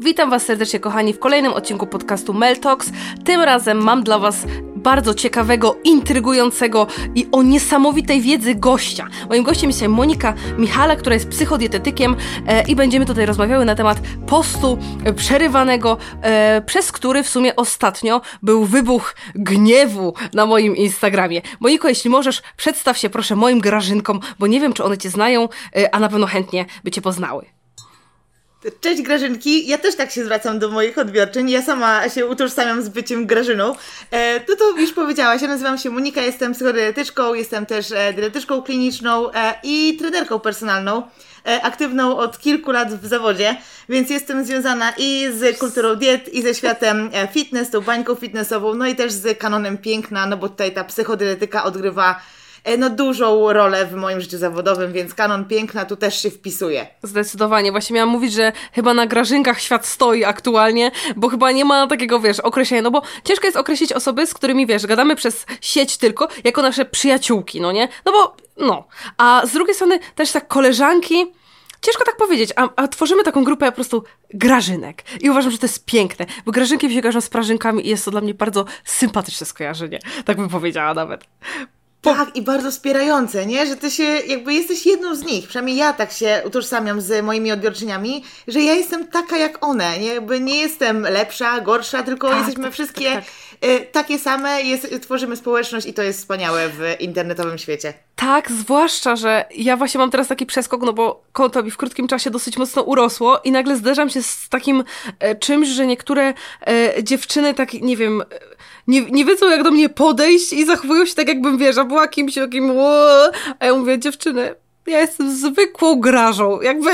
Witam Was serdecznie, kochani, w kolejnym odcinku podcastu Meltox. Tym razem mam dla Was bardzo ciekawego, intrygującego i o niesamowitej wiedzy gościa. Moim gościem jest Monika Michala, która jest psychodietetykiem e, i będziemy tutaj rozmawiały na temat postu przerywanego, e, przez który w sumie ostatnio był wybuch gniewu na moim Instagramie. Moniko, jeśli możesz, przedstaw się proszę moim grażynkom, bo nie wiem, czy one Cię znają, e, a na pewno chętnie by Cię poznały. Cześć Grażynki, ja też tak się zwracam do moich odbiorczyń, ja sama się utożsamiam z byciem Grażyną. E, to to już powiedziałaś, ja nazywam się Monika, jestem psychodietetyczką, jestem też e, dietetyczką kliniczną e, i trenerką personalną, e, aktywną od kilku lat w zawodzie, więc jestem związana i z kulturą diet, i ze światem e, fitness, tą bańką fitnessową, no i też z kanonem piękna, no bo tutaj ta psychodietetyka odgrywa no, dużą rolę w moim życiu zawodowym, więc kanon piękna tu też się wpisuje. Zdecydowanie. Właśnie miałam mówić, że chyba na grażynkach świat stoi aktualnie, bo chyba nie ma takiego, wiesz, określenia, no bo ciężko jest określić osoby, z którymi, wiesz, gadamy przez sieć tylko, jako nasze przyjaciółki, no nie? No bo, no. A z drugiej strony też tak koleżanki, Ciężko tak powiedzieć, a, a, tworzymy taką grupę po prostu grażynek. I uważam, że to jest piękne, bo grażynki się kojarzą z prażynkami i jest to dla mnie bardzo sympatyczne skojarzenie. Tak bym powiedziała nawet. Po... Tak, i bardzo wspierające, nie? Że ty się, jakby jesteś jedną z nich. Przynajmniej ja tak się utożsamiam z moimi odbiorczyniami, że ja jestem taka jak one, nie? Jakby nie jestem lepsza, gorsza, tylko tak, jesteśmy tak, wszystkie tak, tak. Takie same, jest, tworzymy społeczność i to jest wspaniałe w internetowym świecie. Tak, zwłaszcza, że ja właśnie mam teraz taki przeskok, no bo konto mi w krótkim czasie dosyć mocno urosło i nagle zderzam się z takim e, czymś, że niektóre e, dziewczyny tak, nie wiem nie, nie wiedzą jak do mnie podejść i zachowują się tak jakbym, wiesz, była kimś takim a ja mówię, dziewczyny, ja jestem zwykłą grażą, jakby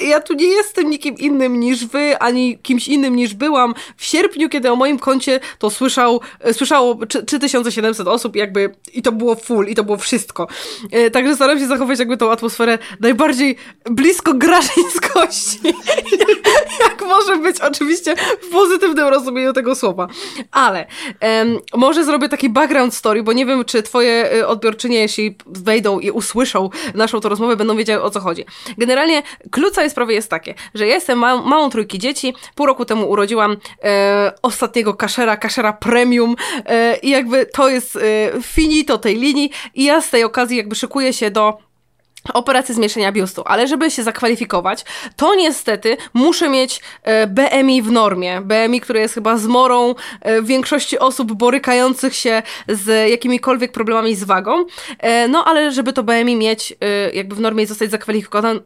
ja tu nie jestem nikim innym niż wy, ani kimś innym niż byłam. W sierpniu, kiedy o moim koncie to słyszał, e, słyszało 3700 osób jakby i to było full, i to było wszystko. E, także staram się zachować jakby tą atmosferę najbardziej blisko grażyńskości. jak może być oczywiście w pozytywnym rozumieniu tego słowa. Ale em, może zrobię taki background story, bo nie wiem, czy twoje e, odbiorczynie, jeśli wejdą i usłyszą naszą tą rozmowę, będą wiedziały o co chodzi. Generalnie klucza całej sprawy jest takie, że ja jestem małą, małą trójki dzieci, pół roku temu urodziłam e, ostatniego kaszera, kaszera premium e, i jakby to jest e, finito tej linii i ja z tej okazji jakby szykuję się do operacji zmniejszenia biustu, ale żeby się zakwalifikować, to niestety muszę mieć e, BMI w normie. BMI, który jest chyba zmorą e, większości osób borykających się z jakimikolwiek problemami z wagą. E, no ale żeby to BMI mieć jakby w normie zostać zakwalifikowaną,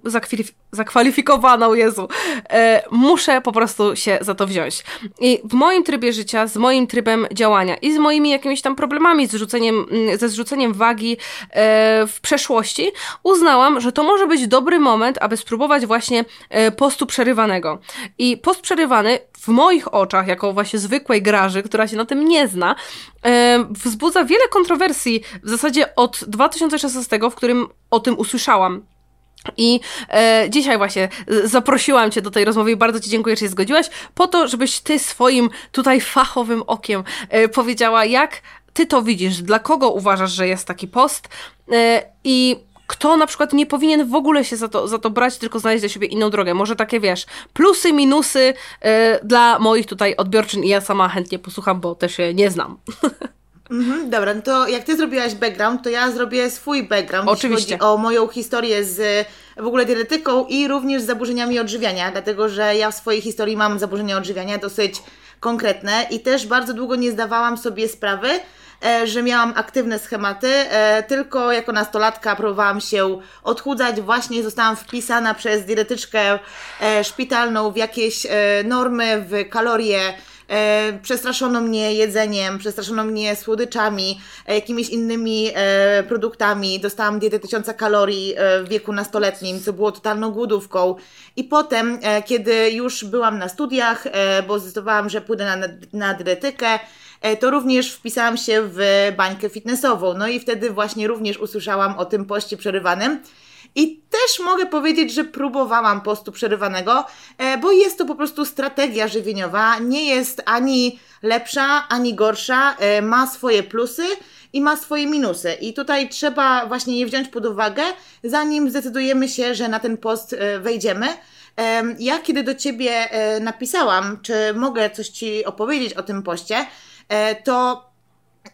zakwalifikowaną, Jezu, muszę po prostu się za to wziąć. I w moim trybie życia, z moim trybem działania i z moimi jakimiś tam problemami z rzuceniem, ze zrzuceniem wagi w przeszłości uznałam, uznałam, że to może być dobry moment, aby spróbować właśnie e, postu przerywanego. I post przerywany w moich oczach, jako właśnie zwykłej graży, która się na tym nie zna, e, wzbudza wiele kontrowersji w zasadzie od 2016, w którym o tym usłyszałam. I e, dzisiaj właśnie zaprosiłam Cię do tej rozmowy i bardzo Ci dziękuję, że się zgodziłaś, po to, żebyś Ty swoim tutaj fachowym okiem e, powiedziała, jak Ty to widzisz, dla kogo uważasz, że jest taki post e, i kto na przykład nie powinien w ogóle się za to, za to brać, tylko znaleźć dla siebie inną drogę. Może takie, wiesz, plusy, minusy yy, dla moich tutaj odbiorczyn i ja sama chętnie posłucham, bo też się nie znam. Mhm, dobra, no to jak ty zrobiłaś background, to ja zrobię swój background, Oczywiście. jeśli chodzi o moją historię z w ogóle dietetyką i również z zaburzeniami odżywiania, dlatego że ja w swojej historii mam zaburzenia odżywiania dosyć konkretne i też bardzo długo nie zdawałam sobie sprawy, że miałam aktywne schematy, e, tylko jako nastolatka próbowałam się odchudzać, właśnie zostałam wpisana przez dietetyczkę e, szpitalną w jakieś normy, w kalorie, E, przestraszono mnie jedzeniem, przestraszono mnie słodyczami, e, jakimiś innymi e, produktami. Dostałam dietę tysiąca kalorii w wieku nastoletnim, co było totalną głodówką. I potem, kiedy już byłam na studiach, bo zdecydowałam, że pójdę na, na dietetykę, E, to również wpisałam się w bańkę fitnessową. No i wtedy właśnie również usłyszałam o tym poście przerywanym. I też mogę powiedzieć, że próbowałam postu przerywanego, e, bo jest to po prostu strategia żywieniowa. Nie jest ani lepsza, ani gorsza. E, ma swoje plusy i ma swoje minusy. I tutaj trzeba właśnie je wziąć pod uwagę, zanim zdecydujemy się, że na ten post wejdziemy. Ja kiedy do ciebie e, napisałam, czy mogę coś ci opowiedzieć o tym poście, e, to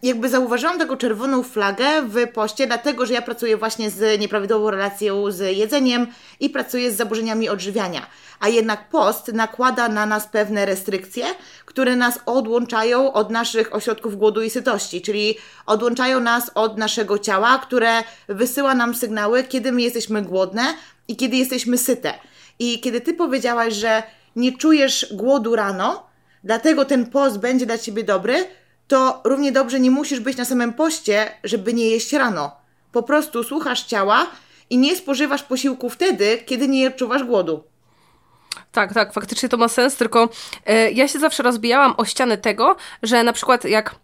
jakby zauważyłam taką czerwoną flagę w poście, dlatego że ja pracuję właśnie z nieprawidłową relacją z jedzeniem i pracuję z zaburzeniami odżywiania. A jednak post nakłada na nas pewne restrykcje, które nas odłączają od naszych ośrodków głodu i sytości, czyli odłączają nas od naszego ciała, które wysyła nam sygnały, kiedy my jesteśmy głodne i kiedy jesteśmy syte. I kiedy ty powiedziałaś, że nie czujesz głodu rano, dlatego ten post będzie dla ciebie dobry, to równie dobrze nie musisz być na samym poście, żeby nie jeść rano. Po prostu słuchasz ciała i nie spożywasz posiłku wtedy, kiedy nie odczuwasz głodu. Tak, tak, faktycznie to ma sens, tylko e, ja się zawsze rozbijałam o ściany tego, że na przykład jak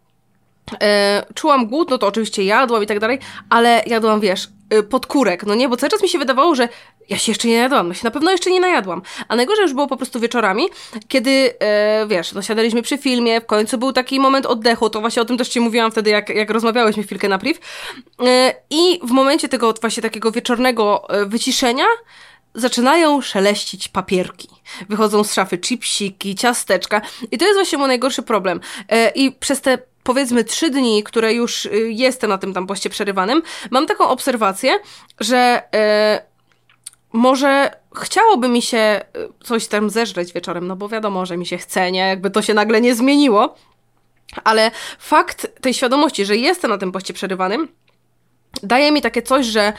czułam głód, no to oczywiście jadłam i tak dalej, ale jadłam, wiesz, e, podkórek, no nie, bo cały czas mi się wydawało, że ja się jeszcze nie najadłam, no się na pewno jeszcze nie najadłam. A najgorzej już było po prostu wieczorami, kiedy, e, wiesz, no siadaliśmy przy filmie, w końcu był taki moment oddechu, to właśnie o tym też Ci mówiłam wtedy, jak, jak rozmawiałyśmy chwilkę na priv. E, I w momencie tego właśnie takiego wieczornego e, wyciszenia, zaczynają szeleścić papierki. Wychodzą z szafy chipsiki, ciasteczka i to jest właśnie mój najgorszy problem. E, I przez te powiedzmy trzy dni, które już y, jestem na tym tam poście przerywanym, mam taką obserwację, że e, może chciałoby mi się y, coś tam zeżreć wieczorem, no bo wiadomo, że mi się chce, nie? Jakby to się nagle nie zmieniło. Ale fakt tej świadomości, że jestem na tym poście przerywanym, daje mi takie coś, że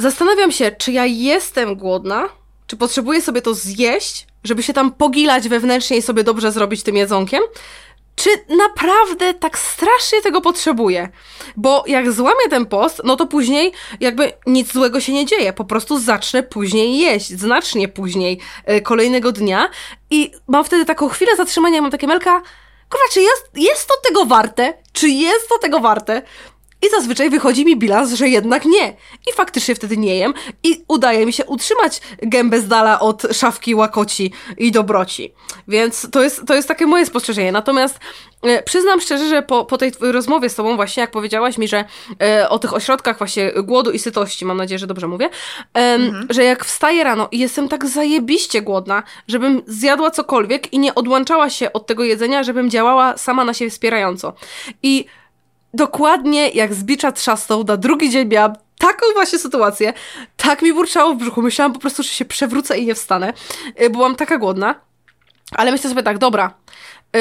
Zastanawiam się, czy ja jestem głodna, czy potrzebuję sobie to zjeść, żeby się tam pogilać wewnętrznie i sobie dobrze zrobić tym jedzonkiem, czy naprawdę tak strasznie tego potrzebuję? Bo jak złamię ten post, no to później jakby nic złego się nie dzieje. Po prostu zacznę później jeść, znacznie później yy, kolejnego dnia i mam wtedy taką chwilę zatrzymania, mam takie melka, kurwa, czy jest, jest to tego warte? Czy jest to tego warte? I zazwyczaj wychodzi mi bilans, że jednak nie. I faktycznie wtedy nie jem i udaje mi się utrzymać gębę z dala od szafki łakoci i dobroci. Więc to jest, to jest takie moje spostrzeżenie. Natomiast e, przyznam szczerze, że po, po tej rozmowie z tobą właśnie, jak powiedziałaś mi, że e, o tych ośrodkach właśnie głodu i sytości, mam nadzieję, że dobrze mówię, e, mhm. że jak wstaję rano i jestem tak zajebiście głodna, żebym zjadła cokolwiek i nie odłączała się od tego jedzenia, żebym działała sama na siebie wspierająco. I dokładnie jak z bicza trzasnął, na drugi dzień miałam taką właśnie sytuację, tak mi burczało w brzuchu, myślałam po prostu, że się przewrócę i nie wstanę. Y, byłam taka głodna, ale myślę sobie tak, dobra, yy,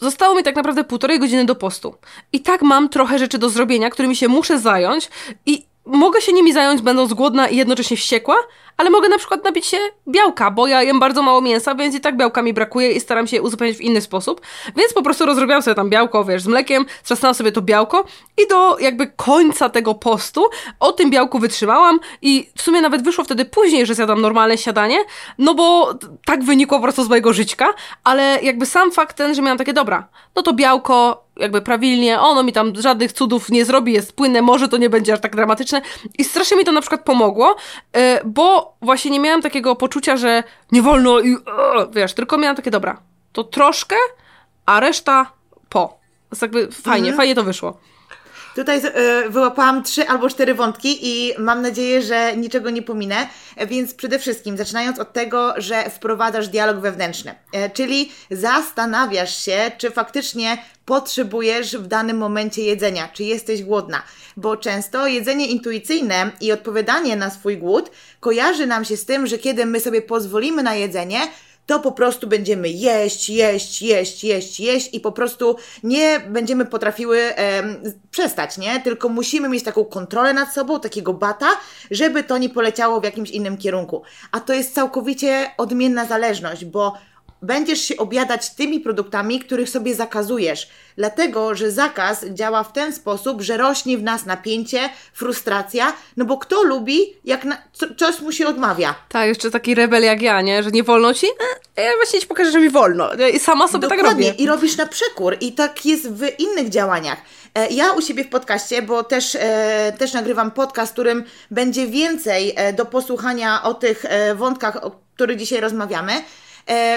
Zostało mi tak naprawdę półtorej godziny do postu. I tak mam trochę rzeczy do zrobienia, którymi się muszę zająć i mogę się nimi zająć będąc głodna i jednocześnie wściekła, ale mogę na przykład napić się białka, bo ja jem bardzo mało mięsa, więc i tak białka mi brakuje i staram się je uzupełnić w inny sposób. Więc po prostu rozrobiłam sobie tam białko, wiesz, z mlekiem, trzasnęłam sobie to białko i do jakby końca tego postu o tym białku wytrzymałam i w sumie nawet wyszło wtedy później, że zjadłam normalne śniadanie, no bo tak wynikło po prostu z mojego żyćka, ale jakby sam fakt ten, że miałam takie, dobra, no to białko, jakby prawilnie, ono mi tam żadnych cudów nie zrobi, jest płynne, może to nie będzie aż tak dramatyczne i strasznie mi to na przykład pomogło, e, bo właśnie nie miałam takiego poczucia, że nie wolno i wiesz, tylko miałam takie, dobra, to troszkę, a reszta po. Jest jakby fajnie, mhm. fajnie to wyszło. Tutaj y, wyłapałam trzy albo cztery wątki i mam nadzieję, że niczego nie pominę. Więc przede wszystkim, zaczynając od tego, że wprowadzasz dialog wewnętrzny, e, czyli zastanawiasz się, czy faktycznie potrzebujesz w danym momencie jedzenia, czy jesteś głodna, bo często jedzenie intuicyjne i odpowiadanie na swój głód kojarzy nam się z tym, że kiedy my sobie pozwolimy na jedzenie, to po prostu będziemy jeść, jeść, jeść, jeść, jeść i po prostu nie będziemy potrafiły e, przestać, nie? Tylko musimy mieć taką kontrolę nad sobą, takiego bata, żeby to nie poleciało w jakimś innym kierunku. A to jest całkowicie odmienna zależność, bo będziesz się objadać tymi produktami, których sobie zakazujesz. Dlatego, że zakaz działa w ten sposób, że rośnie w nas napięcie, frustracja, no bo kto lubi, jak na, co, coś mu się odmawia. Tak, jeszcze taki rebel jak ja, nie? Że nie wolno ci? E, ja właśnie ci pokażę, że mi wolno. I sama sobie Dokładnie. tak robię. I robisz na przekór. I tak jest w innych działaniach. E, ja u siebie w podcaście, bo też, e, też nagrywam podcast, którym będzie więcej e, do posłuchania o tych e, wątkach, o których dzisiaj rozmawiamy, e,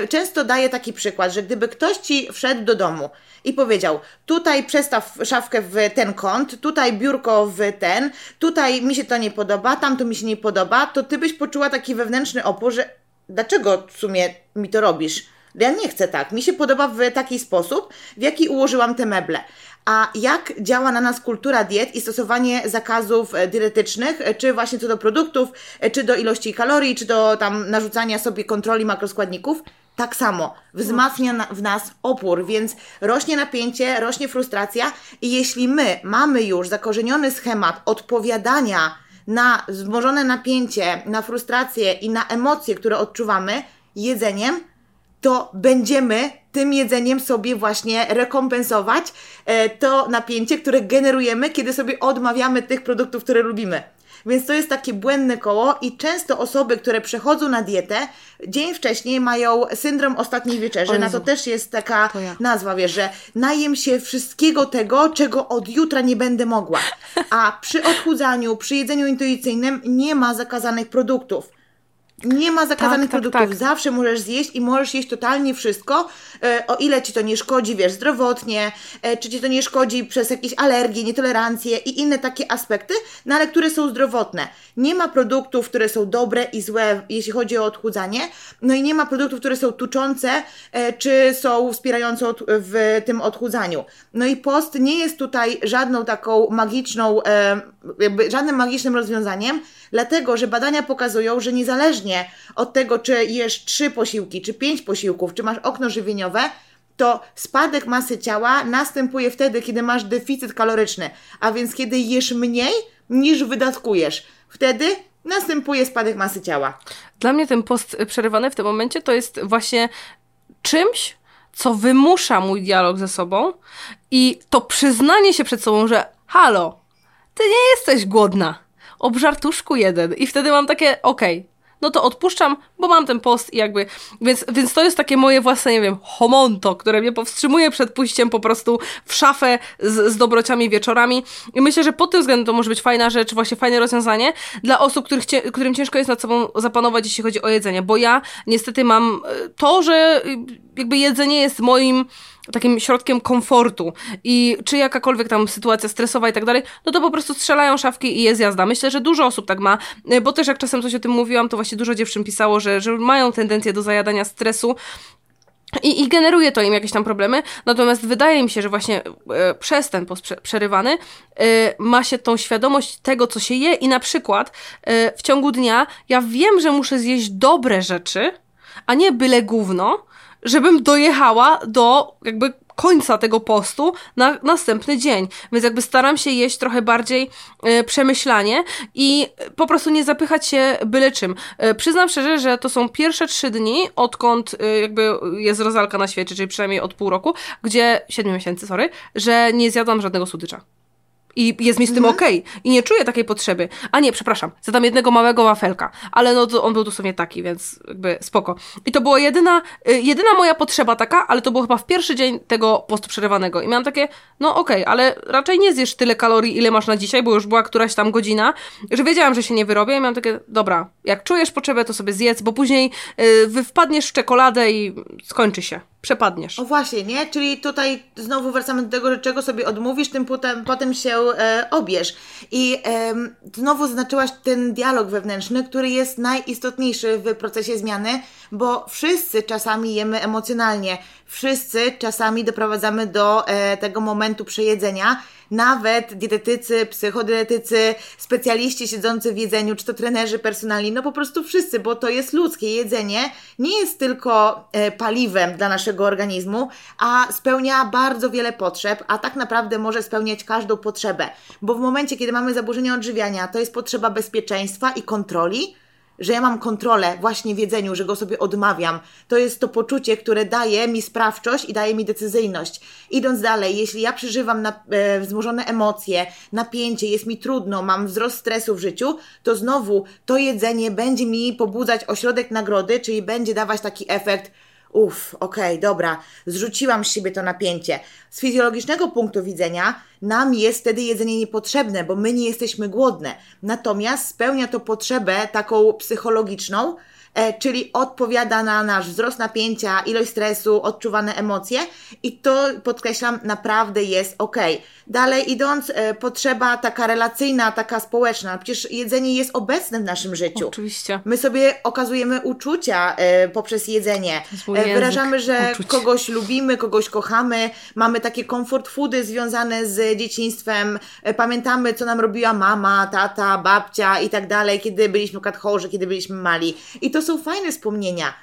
często daję taki przykład, że gdyby ktoś ci wszedł do domu i powiedział: Tutaj przestaw szafkę w ten kąt, tutaj biurko w ten, tutaj mi się to nie podoba, tam to mi się nie podoba, to ty byś poczuła taki wewnętrzny opór, że dlaczego w sumie mi to robisz? Ja nie chcę tak. Mi się podoba w taki sposób, w jaki ułożyłam te meble. A jak działa na nas kultura diet i stosowanie zakazów e, dietetycznych, e, czy właśnie co do produktów, e, czy do ilości kalorii, czy do tam narzucania sobie kontroli makroskładników? Tak samo wzmacnia w nas opór, więc rośnie napięcie, rośnie frustracja i jeśli my mamy już zakorzeniony schemat odpowiadania na wzmożone napięcie, na frustrację i na emocje, które odczuwamy jedzeniem, to będziemy tym jedzeniem sobie właśnie rekompensować e, to napięcie, które generujemy, kiedy sobie odmawiamy tych produktów, które lubimy. Więc to jest takie błędne koło i często osoby, które przechodzą na dietę, dzień wcześniej mają syndrom ostatniej wieczerzy. Na to też jest taka ja. nazwa, wiesz, że najem się wszystkiego tego, czego od jutra nie będę mogła. A przy odchudzaniu, przy jedzeniu intuicyjnym nie ma zakazanych produktów. Nie ma zakazanych tak, produktów. Tak, tak. Zawsze możesz zjeść i możesz jeść totalnie wszystko, e, o ile ci to nie szkodzi, wiesz, zdrowotnie, e, czy ci to nie szkodzi przez jakieś alergie, nietolerancje i inne takie aspekty, no ale które są zdrowotne. Nie ma produktów, które są dobre i złe, jeśli chodzi o odchudzanie, no i nie ma produktów, które są tuczące, e, czy są wspierające w tym odchudzaniu. No i post nie jest tutaj żadną taką magiczną, jakby żadnym magicznym rozwiązaniem, dlatego że badania pokazują, że niezależnie od tego, czy jesz trzy posiłki, czy pięć posiłków, czy masz okno żywieniowe, to spadek masy ciała następuje wtedy, kiedy masz deficyt kaloryczny, a więc kiedy jesz mniej niż wydatkujesz. Wtedy następuje spadek masy ciała. Dla mnie ten post przerywany w tym momencie to jest właśnie czymś, co wymusza mój dialog ze sobą i to przyznanie się przed sobą, że halo, ty nie jesteś głodna obżartuszku jeden. I wtedy mam takie, okej, okay, no to odpuszczam, bo mam ten post i jakby, więc, więc to jest takie moje własne, nie wiem, homonto, które mnie powstrzymuje przed pójściem po prostu w szafę z, z dobrociami wieczorami i myślę, że pod tym względem to może być fajna rzecz, właśnie fajne rozwiązanie dla osób, których, którym ciężko jest nad sobą zapanować, jeśli chodzi o jedzenie, bo ja niestety mam e, to, że y, jakby jedzenie jest moim takim środkiem komfortu i czy jakakolwiek tam sytuacja stresowa i tak dalej, no to po prostu strzelają szafki i jest jazda. Myślę, że dużo osób tak ma, e, bo też jak czasem coś o tym mówiłam, to właśnie dużo dziewczyn pisało, że, że mają tendencję do zajadania stresu, i, I, generuje to im jakieś tam problemy. Natomiast wydaje mi się, że właśnie e, przez ten post przerywany e, ma się tą świadomość tego, co się je, i na przykład w ciągu dnia ja wiem, że muszę zjeść dobre rzeczy, a nie byle gówno, żebym dojechała do jakby końca tego postu na następny dzień. Więc jakby staram się jeść trochę bardziej e, przemyślanie i po prostu nie zapychać się byle czym. E, przyznam szczerze, że to są pierwsze trzy dni, odkąd e, jakby jest rozalka na świecie, czyli przynajmniej od pół roku, gdzie, siedmiu miesięcy, sorry, że nie zjadłam żadnego słodycza. I jest mi z tym mhm. okej. Okay. I nie czuję takiej potrzeby. A nie, przepraszam, zadam jednego małego wafelka. Ale no to on był dosłownie taki, więc jakby spoko. I to była jedyna, y, jedyna moja potrzeba taka, ale to było chyba w pierwszy dzień tego postu przerywanego. I miałam takie, no okej, okay, ale raczej nie zjesz tyle kalorii, ile masz na dzisiaj, bo już była któraś tam godzina, że wiedziałam, że się nie wyrobię i miałam takie, dobra, jak czujesz potrzebę, to sobie zjedz, bo później yy, wpadniesz w czekoladę i skończy się przepadniesz. O właśnie, nie? Czyli tutaj znowu wracamy do tego, że czego sobie odmówisz, tym potem, potem się e, obierz. I e, znowu zaznaczyłaś ten dialog wewnętrzny, który jest najistotniejszy w procesie zmiany, bo wszyscy czasami jemy emocjonalnie, wszyscy czasami doprowadzamy do e, tego momentu przejedzenia nawet dietetycy, psychodietetycy, specjaliści siedzący w jedzeniu, czy to trenerzy personalni, no po prostu wszyscy, bo to jest ludzkie. Jedzenie nie jest tylko e, paliwem dla naszego organizmu, a spełnia bardzo wiele potrzeb, a tak naprawdę może spełniać każdą potrzebę, bo w momencie, kiedy mamy zaburzenia odżywiania, to jest potrzeba bezpieczeństwa i kontroli, że ja mam kontrolę właśnie w jedzeniu, że go sobie odmawiam. To jest to poczucie, które daje mi sprawczość i daje mi decyzyjność. Idąc dalej, jeśli ja przeżywam na, e, wzmożone emocje, napięcie, jest mi trudno, mam wzrost stresu w życiu, to znowu to jedzenie będzie mi pobudzać ośrodek nagrody, czyli będzie dawać taki efekt uff, okej, okay, dobra, zrzuciłam z siebie to napięcie. Z fizjologicznego punktu widzenia nam jest wtedy jedzenie niepotrzebne, bo my nie jesteśmy głodne. Natomiast spełnia to potrzebę taką psychologiczną, czyli odpowiada na nasz wzrost napięcia, ilość stresu, odczuwane emocje i to podkreślam, naprawdę jest ok. Dalej idąc, e, potrzeba taka relacyjna, taka społeczna. Przecież jedzenie jest obecne w naszym życiu. Oczywiście. My sobie okazujemy uczucia e, poprzez jedzenie. E, wyrażamy, że uczuć. kogoś lubimy, kogoś kochamy. Mamy takie comfort foody związane z dzieciństwem. E, pamiętamy, co nam robiła mama, tata, babcia i tak dalej, kiedy byliśmy chorzy, kiedy byliśmy mali. I to są fajne wspomnienia.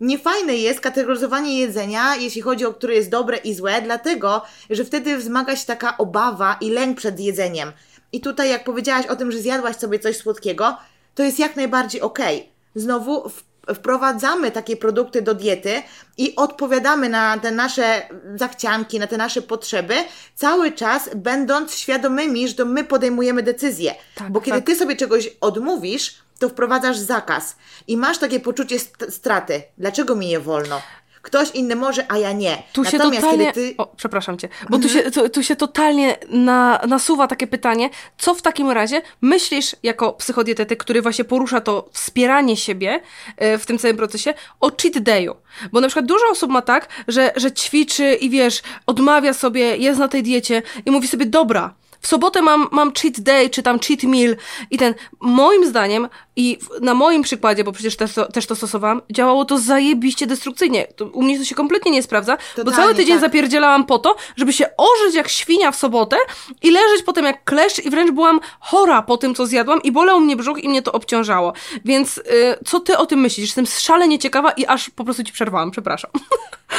Niefajne jest kategoryzowanie jedzenia, jeśli chodzi o które jest dobre i złe, dlatego, że wtedy wzmaga się taka obawa i lęk przed jedzeniem. I tutaj, jak powiedziałaś o tym, że zjadłaś sobie coś słodkiego, to jest jak najbardziej okej. Okay. Znowu wprowadzamy takie produkty do diety i odpowiadamy na te nasze zachcianki, na te nasze potrzeby, cały czas będąc świadomymi, że to my podejmujemy decyzję. Tak, Bo kiedy tak. ty sobie czegoś odmówisz, to wprowadzasz zakaz i masz takie poczucie straty. Dlaczego mi nie wolno? Ktoś inny może, a ja nie. Tu Natomiast się totalnie... Ty... O, przepraszam cię. Bo mhm. tu, się, tu, tu, się totalnie na, nasuwa takie pytanie, co w takim razie myślisz jako psychodietetyk, który właśnie porusza to wspieranie siebie e, w tym całym procesie, o cheat day'u? Bo na przykład dużo osób ma tak, że, że ćwiczy i wiesz, odmawia sobie, jest na tej diecie i mówi sobie, dobra, w sobotę mam, mam cheat day, czy tam cheat meal i ten, moim zdaniem i na moim przykładzie, bo przecież też to, też to stosowałam, działało to zajebiście destrukcyjnie. To, u mnie to się kompletnie nie sprawdza, Totalnie, bo cały tydzień tak. zapierdzielałam po to, żeby się ożyć jak świnia w sobotę i leżeć potem jak kleszcz i wręcz byłam chora po tym, co zjadłam i bolał mnie brzuch i mnie to obciążało. Więc yy, co ty o tym myślisz? Jestem szalenie ciekawa i aż po prostu ci przerwałam, przepraszam.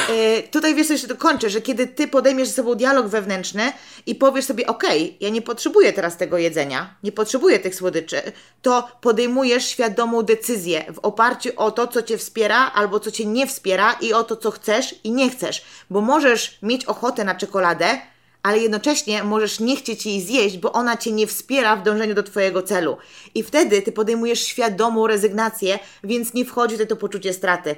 Yy, tutaj wiesz, jeszcze to kończę, że kiedy ty podejmiesz ze sobą dialog wewnętrzny i powiesz sobie, okej, ja nie potrzebuję teraz tego jedzenia, nie potrzebuję tych słodyczy, to podejmujesz świadomą decyzję w oparciu o to, co cię wspiera albo co cię nie wspiera i o to, co chcesz i nie chcesz. Bo możesz mieć ochotę na czekoladę, ale jednocześnie możesz nie chcieć jej zjeść, bo ona cię nie wspiera w dążeniu do twojego celu. I wtedy ty podejmujesz świadomą rezygnację, więc nie wchodzi to, to poczucie straty.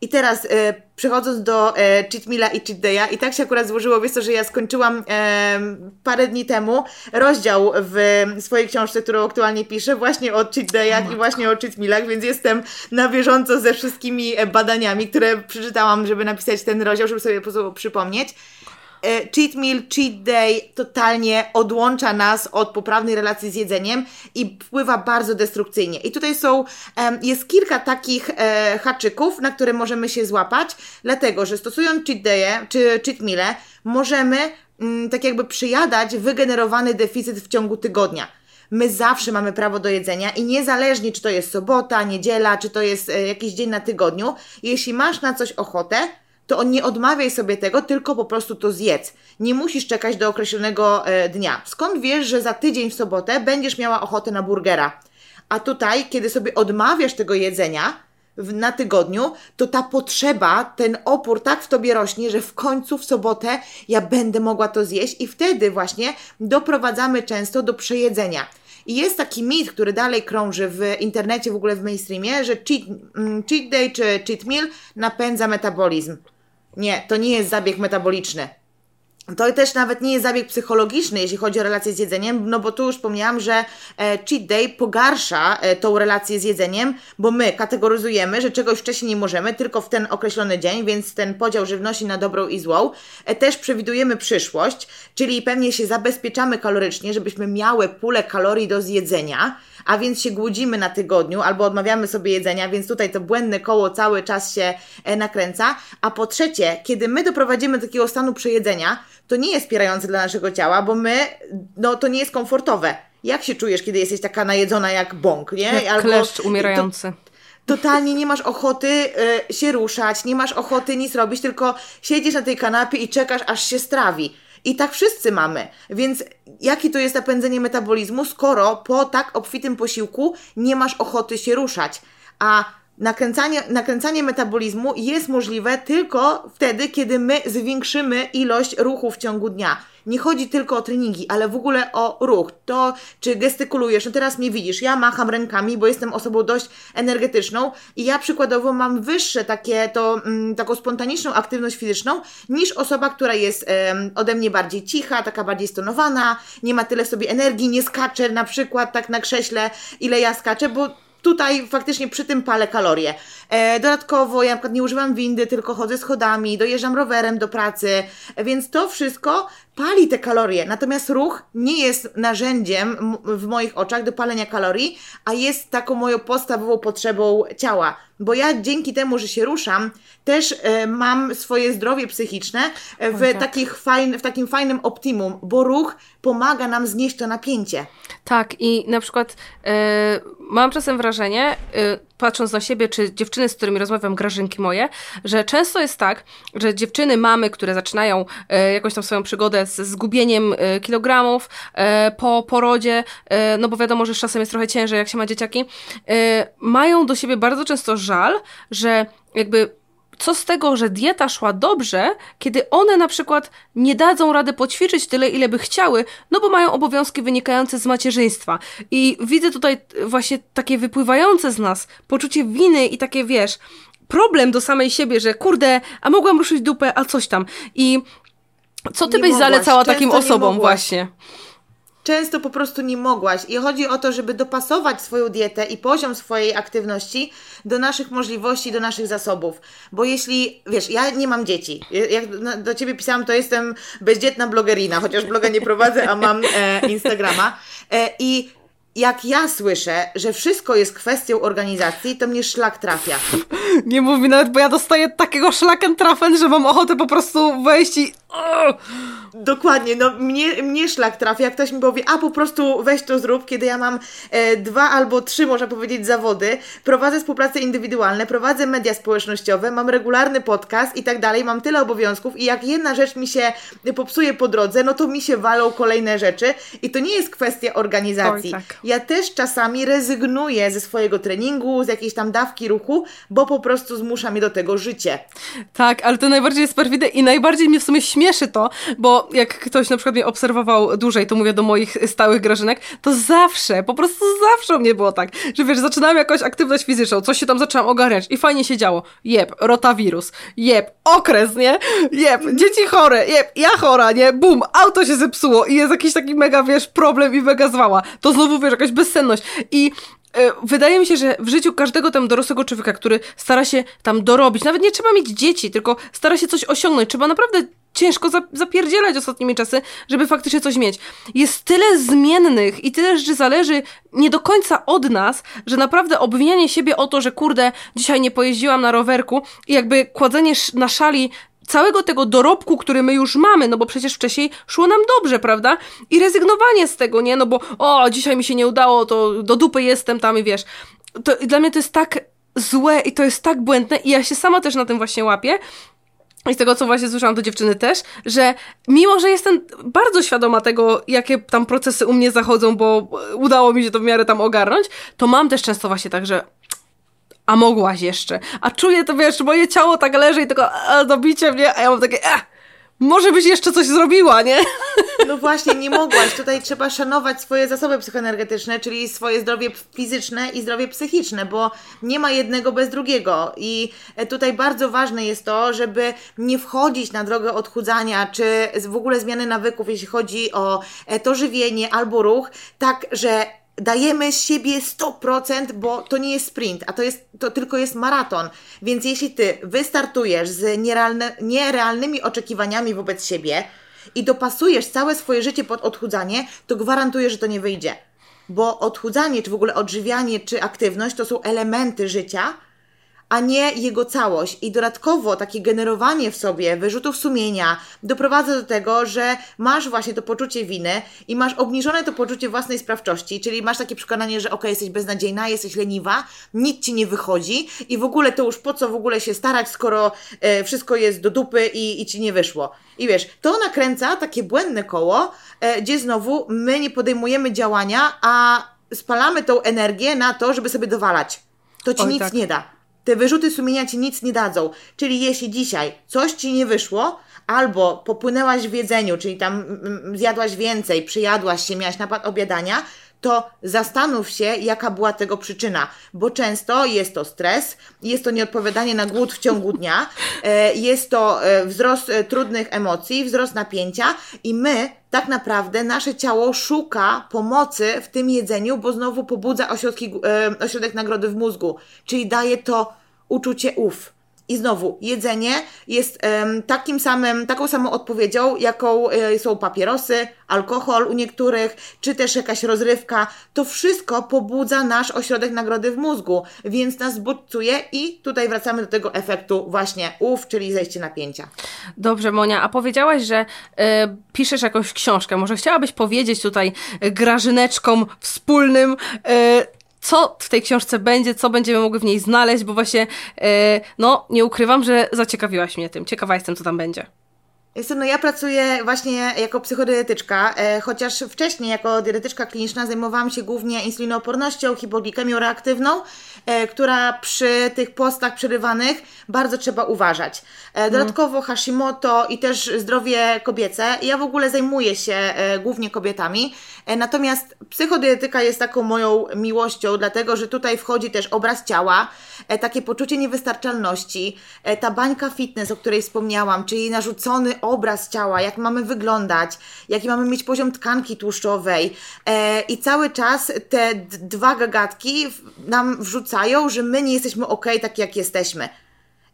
I teraz e, przechodząc do e, cheat meala i cheat day'a i tak się akurat złożyło, wiesz to, że ja skończyłam e, parę dni temu rozdział w swojej książce, którą aktualnie piszę, właśnie o cheat day'ach i właśnie o cheat mealach, więc jestem na bieżąco ze wszystkimi e, badaniami, które przeczytałam, żeby napisać ten rozdział, żeby sobie po prostu przypomnieć. E, cheat meal, cheat day totalnie odłącza nas od poprawnej relacji z jedzeniem i wpływa bardzo destrukcyjnie. I tutaj są, jest kilka takich e, haczyków, na które możemy się złapać, dlatego, że stosując cheat day czy cheat meal, możemy mm, tak jakby przyjadać wygenerowany deficyt w ciągu tygodnia. My zawsze mamy prawo do jedzenia i niezależnie, czy to jest sobota, niedziela, czy to jest e, jakiś dzień na tygodniu, jeśli masz na coś ochotę, to nie odmawiaj sobie tego, tylko po prostu to zjedz. Nie musisz czekać do określonego e, dnia. Skąd wiesz, że za tydzień w sobotę będziesz miała ochotę na burgera? A tutaj, kiedy sobie odmawiasz tego jedzenia na tygodniu, to ta potrzeba, ten opór tak w tobie rośnie, że w końcu w sobotę ja będę mogła to zjeść i wtedy właśnie doprowadzamy często do przejedzenia. I jest taki mit, który dalej krąży w internecie, w ogóle w mainstreamie, że cheat, mm, cheat day czy cheat meal napędza metabolizm. Nie, to nie jest zabieg metaboliczny. To też nawet nie jest zabieg psychologiczny, jeśli chodzi o relację z jedzeniem, no bo tu już wspomniałam, że e, cheat day pogarsza e, tą relację z jedzeniem, bo my kategoryzujemy, że czegoś wcześniej nie możemy, tylko w ten określony dzień, więc ten podział żywności na dobrą i złą. E, też przewidujemy przyszłość, czyli pewnie się zabezpieczamy kalorycznie, żebyśmy miały pulę kalorii do zjedzenia a więc się głodzimy na tygodniu albo odmawiamy sobie jedzenia, więc tutaj to błędne koło cały czas się e, nakręca. A po trzecie, kiedy my doprowadzimy do takiego stanu przejedzenia, to nie jest wspierające dla naszego ciała, bo my, no to nie jest komfortowe. Jak się czujesz, kiedy jesteś taka najedzona jak bąk, nie? Jak Albo, kleszcz umierający. To, totalnie nie masz ochoty y, się ruszać, nie masz ochoty nic robić, tylko siedzisz na tej kanapie i czekasz, aż się strawi. I tak wszyscy mamy. Więc jakie to jest napędzenie metabolizmu, skoro po tak obfitym posiłku nie masz ochoty się ruszać? A nakręcanie, nakręcanie metabolizmu jest możliwe tylko wtedy, kiedy my zwiększymy ilość ruchu w ciągu dnia. Nie chodzi tylko o treningi, ale w ogóle o ruch. To, czy gestykulujesz, no teraz mnie widzisz, ja macham rękami, bo jestem osobą dość energetyczną i ja przykładowo mam wyższe takie, to, mm, taką spontaniczną aktywność fizyczną niż osoba, która jest ode mnie bardziej cicha, taka bardziej stonowana, nie ma tyle w sobie energii, nie skacze na przykład tak na krześle, ile ja skaczę, bo tutaj faktycznie przy tym palę kalorie. E, dodatkowo ja na przykład nie używam windy, tylko chodzę schodami, dojeżdżam rowerem do pracy, więc to wszystko pali te kalorie. Natomiast ruch nie jest narzędziem w moich oczach do palenia kalorii, a jest taką moją podstawową potrzebą ciała. Bo ja dzięki temu, że się ruszam, też e, mam swoje zdrowie psychiczne w, Oj, tak. takich fajn, w takim fajnym optimum, bo ruch pomaga nam znieść to napięcie. Tak, i na przykład e, mam czasem wrażenie, e, patrząc na siebie, czy dziewczyny, z którymi rozmawiam, grażynki moje, że często jest tak, że dziewczyny, mamy, które zaczynają e, jakąś tam swoją przygodę z zgubieniem e, kilogramów e, po porodzie, e, no bo wiadomo, że z czasem jest trochę ciężej, jak się ma dzieciaki, e, mają do siebie bardzo często żal, że jakby co z tego, że dieta szła dobrze, kiedy one na przykład nie dadzą rady poćwiczyć tyle, ile by chciały, no bo mają obowiązki wynikające z macierzyństwa. I widzę tutaj właśnie takie wypływające z nas poczucie winy i takie, wiesz, problem do samej siebie, że kurde, a mogłam ruszyć dupę, a coś tam. I co ty nie byś mogłaś. zalecała takim osobom właśnie? Często po prostu nie mogłaś. I chodzi o to, żeby dopasować swoją dietę i poziom swojej aktywności do naszych możliwości, do naszych zasobów. Bo jeśli, wiesz, ja nie mam dzieci. Jak do ciebie pisałam, to jestem bezdzietna blogerina, chociaż bloga nie prowadzę, a mam e, Instagrama. E, I jak ja słyszę, że wszystko jest kwestią organizacji, to mnie szlak trafia. Nie mów mi nawet, bo ja dostaję takiego szlaken trafen, że mam ochotę po prostu wejść i... Dokładnie, no mnie, mnie szlak trafia, jak ktoś mi powie, a po prostu weź to zrób, kiedy ja mam e, dwa albo trzy, można powiedzieć, zawody, prowadzę współprace indywidualne, prowadzę media społecznościowe, mam regularny podcast i tak dalej, mam tyle obowiązków i jak jedna rzecz mi się popsuje po drodze, no to mi się walą kolejne rzeczy i to nie jest kwestia organizacji. Oj, tak. Ja też czasami rezygnuję ze swojego treningu, z jakiejś tam dawki ruchu, bo po prostu zmusza mnie do tego życie. Tak, ale to najbardziej jest perfidne i najbardziej mnie w sumie śmieszy to, bo jak ktoś na przykład mnie obserwował dłużej, to mówię do moich stałych grażynek, to zawsze, po prostu zawsze mnie było tak, że wiesz, zaczynałam jakąś aktywność fizyczną, coś się tam zaczęłam ogarniać i fajnie się działo. Jeb, rotawirus, jeb, okres, nie? Jeb, dzieci chore, jeb, ja chora, nie? Bum, auto się zepsuło i jest jakiś taki mega, wiesz, problem i mega zwała. To znowu, wiesz, jakaś bezsenność. I e, wydaje mi się, że w życiu każdego tam dorosłego człowieka, który stara się tam dorobić, nawet nie trzeba mieć dzieci, tylko stara się coś osiągnąć, trzeba naprawdę ciężko zapierdzielać ostatnimi czasy, żeby faktycznie coś mieć. Jest tyle zmiennych i tyle rzeczy zależy nie do końca od nas, że naprawdę obwinianie siebie o to, że kurde, dzisiaj nie pojeździłam na rowerku i jakby kładzenie na szali całego tego dorobku, który my już mamy, no bo przecież wcześniej szło nam dobrze, prawda? I rezygnowanie z tego, nie? No bo o, dzisiaj mi się nie udało, to do dupy jestem tam i wiesz. To dla mnie to jest tak złe i to jest tak błędne i ja się sama też na tym właśnie łapię, i z tego, co właśnie słyszałam do dziewczyny też, że mimo, że jestem bardzo świadoma tego, jakie tam procesy u mnie zachodzą, bo udało mi się to w miarę tam ogarnąć, to mam też często właśnie tak, że a mogłaś jeszcze. A czuję to, wiesz, moje ciało tak leży i tylko a, dobicie mnie, a ja mam takie eh, może byś jeszcze coś zrobiła, nie? No właśnie, nie mogłaś. Tutaj trzeba szanować swoje zasoby psychoenergetyczne, czyli swoje zdrowie fizyczne i zdrowie psychiczne, bo nie ma jednego bez drugiego. I tutaj bardzo ważne jest to, żeby nie wchodzić na drogę odchudzania, czy w ogóle zmiany nawyków, jeśli chodzi o to żywienie albo ruch, tak, że dajemy z siebie 100%, bo to nie jest sprint, a to, jest, to tylko jest maraton. Więc jeśli ty wystartujesz z nierealne, nierealnymi oczekiwaniami wobec siebie i dopasujesz całe swoje życie pod odchudzanie, to gwarantuję, że to nie wyjdzie. Bo odchudzanie, czy w ogóle odżywianie, czy aktywność to są elementy życia, a nie jego całość. I dodatkowo takie generowanie w sobie wyrzutów sumienia doprowadza do tego, że masz właśnie to poczucie winy i masz obniżone to poczucie własnej sprawczości, czyli masz takie przekonanie, że ok, jesteś beznadziejna, jesteś leniwa, nic ci nie wychodzi i w ogóle to już po co w ogóle się starać, skoro e, wszystko jest do dupy i, i ci nie wyszło. I wiesz, to nakręca takie błędne koło, e, gdzie znowu my nie podejmujemy działania, a spalamy tą energię na to, żeby sobie dowalać. To ci Oj, nic tak. nie da. Te wyrzuty sumienia ci nic nie dadzą. Czyli jeśli dzisiaj coś ci nie wyszło, albo popłynęłaś w jedzeniu, czyli tam mm, mm, zjadłaś więcej, przyjadłaś się, miałaś napad obiadania, to zastanów się, jaka była tego przyczyna, bo często jest to stres, jest to nieodpowiadanie na głód w ciągu dnia, e, jest to e, wzrost e, trudnych emocji, wzrost napięcia i my tak naprawdę nasze ciało szuka pomocy w tym jedzeniu, bo znowu pobudza ośrodki, ośrodek nagrody w mózgu, czyli daje to uczucie ów. I znowu, jedzenie jest um, takim samym, taką samą odpowiedzią, jaką y, są papierosy, alkohol u niektórych, czy też jakaś rozrywka. To wszystko pobudza nasz ośrodek nagrody w mózgu, więc nas bodźcuje i tutaj wracamy do tego efektu właśnie ów, czyli zejście napięcia. Dobrze, Monia, a powiedziałaś, że y, piszesz jakąś książkę. Może chciałabyś powiedzieć tutaj grażyneczkom wspólnym, y, co w tej książce będzie, co będziemy mogli w niej znaleźć, bo właśnie, e, no, nie ukrywam, że zaciekawiłaś mnie tym. Ciekawa jestem, co tam będzie. Jestem, no ja pracuję właśnie jako psychodietetyczka, e, chociaż wcześniej jako dietetyczka kliniczna zajmowałam się głównie insulinoopornością, hipoglikemią reaktywną, która przy tych postach przerywanych bardzo trzeba uważać. E, dodatkowo Hashimoto i też zdrowie kobiece. Ja w ogóle zajmuję się e, głównie kobietami, e, natomiast psychodietetyka jest taką moją miłością, dlatego że tutaj wchodzi też obraz ciała, e, takie poczucie niewystarczalności, e, ta bańka fitness, o której wspomniałam, czyli narzucony obraz ciała, jak mamy wyglądać, jaki mamy mieć poziom tkanki tłuszczowej. E, I cały czas te dwa gagatki nam wrzucają, że my nie jesteśmy ok, tak jak jesteśmy.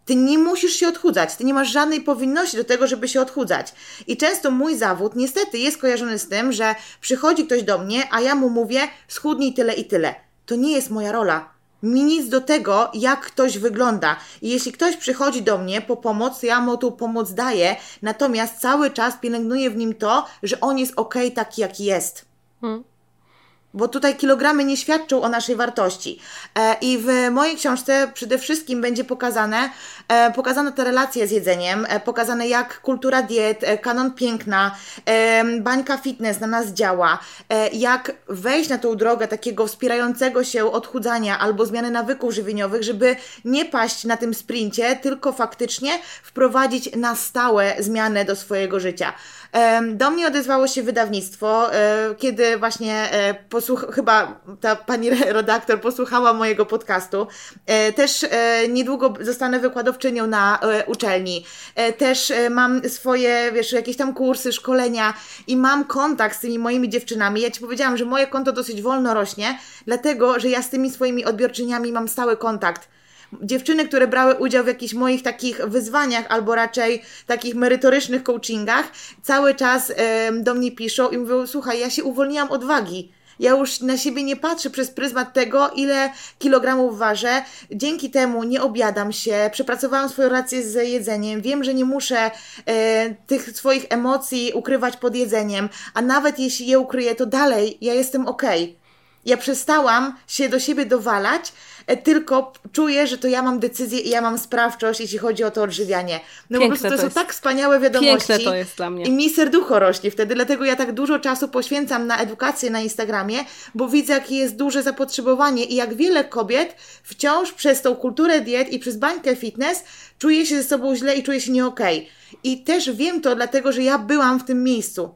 Ty nie musisz się odchudzać, ty nie masz żadnej powinności do tego, żeby się odchudzać. I często mój zawód niestety jest kojarzony z tym, że przychodzi ktoś do mnie, a ja mu mówię schudnij tyle i tyle. To nie jest moja rola mi nic do tego, jak ktoś wygląda. I jeśli ktoś przychodzi do mnie po pomoc, ja mu tą pomoc daję, natomiast cały czas pielęgnuję w nim to, że on jest ok taki, jaki jest. Hmm bo tutaj kilogramy nie świadczą o naszej wartości. E, I w mojej książce przede wszystkim będzie pokazane, e, pokazane te relacje z jedzeniem, e, pokazane jak kultura diet, kanon piękna, bańka fitness na nas działa, jak wejść na tą drogę takiego wspierającego się odchudzania albo zmiany nawyków żywieniowych, żeby nie paść na tym sprincie, tylko faktycznie wprowadzić na stałe zmianę do swojego życia. Do mnie odezwało się wydawnictwo, kiedy właśnie posłuch- chyba ta pani redaktor posłuchała mojego podcastu. E, też e, niedługo zostanę wykładowczynią na e, uczelni. Też mam swoje, wiesz, jakieś tam kursy, szkolenia i mam kontakt z tymi moimi dziewczynami. Ja Ci powiedziałam, że moje konto dosyć wolno rośnie, dlatego, że ja z tymi swoimi odbiorczyniami mam stały kontakt dziewczyny, które brały udział w jakichś moich takich wyzwaniach albo raczej takich merytorycznych coachingach, cały czas do mnie piszą i mówią: Słuchaj, ja się uwolniłam od wagi. Ja już na siebie nie patrzę przez pryzmat tego, ile kilogramów ważę. Dzięki temu nie obiadam się, przepracowałam swoją rację z jedzeniem. Wiem, że nie muszę e, tych swoich emocji ukrywać pod jedzeniem, a nawet jeśli je ukryję, to dalej ja jestem ok. Ja przestałam się do siebie dowalać, tylko czuję, że to ja mam decyzję i ja mam sprawczość, jeśli chodzi o to odżywianie. No Piękne po prostu to, to są tak wspaniałe wiadomości. Piękne to jest dla mnie. I mi serducho rośnie wtedy, dlatego ja tak dużo czasu poświęcam na edukację na Instagramie, bo widzę, jakie jest duże zapotrzebowanie i jak wiele kobiet wciąż przez tą kulturę diet i przez bańkę fitness czuje się ze sobą źle i czuje się nie okej. Okay. I też wiem to, dlatego że ja byłam w tym miejscu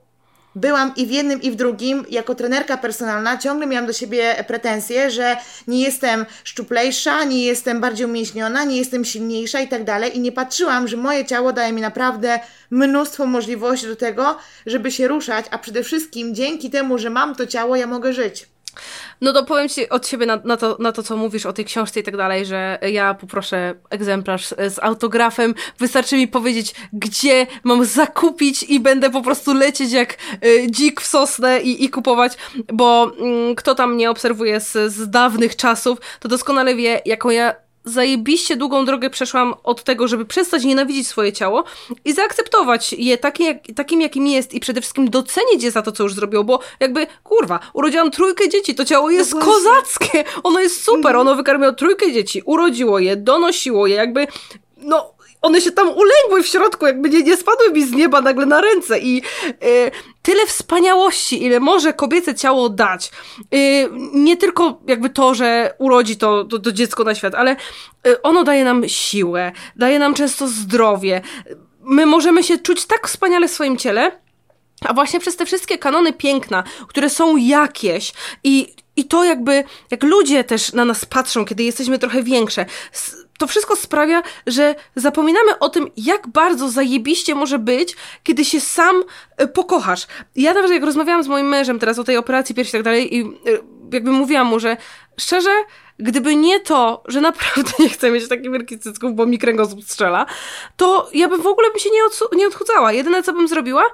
byłam i w jednym, i w drugim, jako trenerka personalna, ciągle miałam do siebie pretensje, że nie jestem szczuplejsza, nie jestem bardziej umięśniona, nie jestem silniejsza i tak dalej. I nie patrzyłam, że moje ciało daje mi naprawdę mnóstwo możliwości do tego, żeby się ruszać, a przede wszystkim dzięki temu, że mam to ciało, ja mogę żyć. No to powiem Ci od siebie na, na, to, na to, co mówisz o tej książce i tak dalej, że ja poproszę egzemplarz z, autografem. Wystarczy mi powiedzieć, gdzie mam zakupić i będę po prostu lecieć jak y, dzik w sosnę i, i kupować, bo y, kto tam mnie obserwuje z, z dawnych czasów, to doskonale wie, jaką ja zajebiście długą drogę przeszłam od tego, żeby przestać nienawidzić swoje ciało i zaakceptować je takie, jak, takim, jakim jest i przede wszystkim docenić je za to, co już zrobiło, bo jakby, kurwa, urodziłam trójkę dzieci, to ciało jest no kozackie, ono jest super, mhm. ono wykarmiło trójkę dzieci, urodziło je, donosiło je, jakby, no, one się tam uległy w środku, jakby nie, nie spadły mi z nieba nagle na ręce i y, tyle wspaniałości, ile może kobiece ciało dać. Y, nie tylko jakby to, że urodzi to, to, to dziecko na świat, ale y, ono daje nam siłę, daje nam często zdrowie. My możemy się czuć tak wspaniale w swoim ciele, A właśnie przez te wszystkie kanony piękna, które są jakieś i, i to jakby, jak ludzie też na nas patrzą, kiedy jesteśmy trochę większe, to wszystko sprawia, że zapominamy o tym, jak bardzo zajebiście może być, kiedy się sam e, pokochasz. Ja nawet jak rozmawiałam z moim mężem teraz o tej operacji piersi i tak dalej i e, jakby mówiłam mu, że szczerze, gdyby nie to, że naprawdę nie chcę mieć takich wielkich cycków, bo mi kręgosłup strzela, to ja bym w ogóle by się nie, nie odchudzała. Jedyne, co bym zrobiła,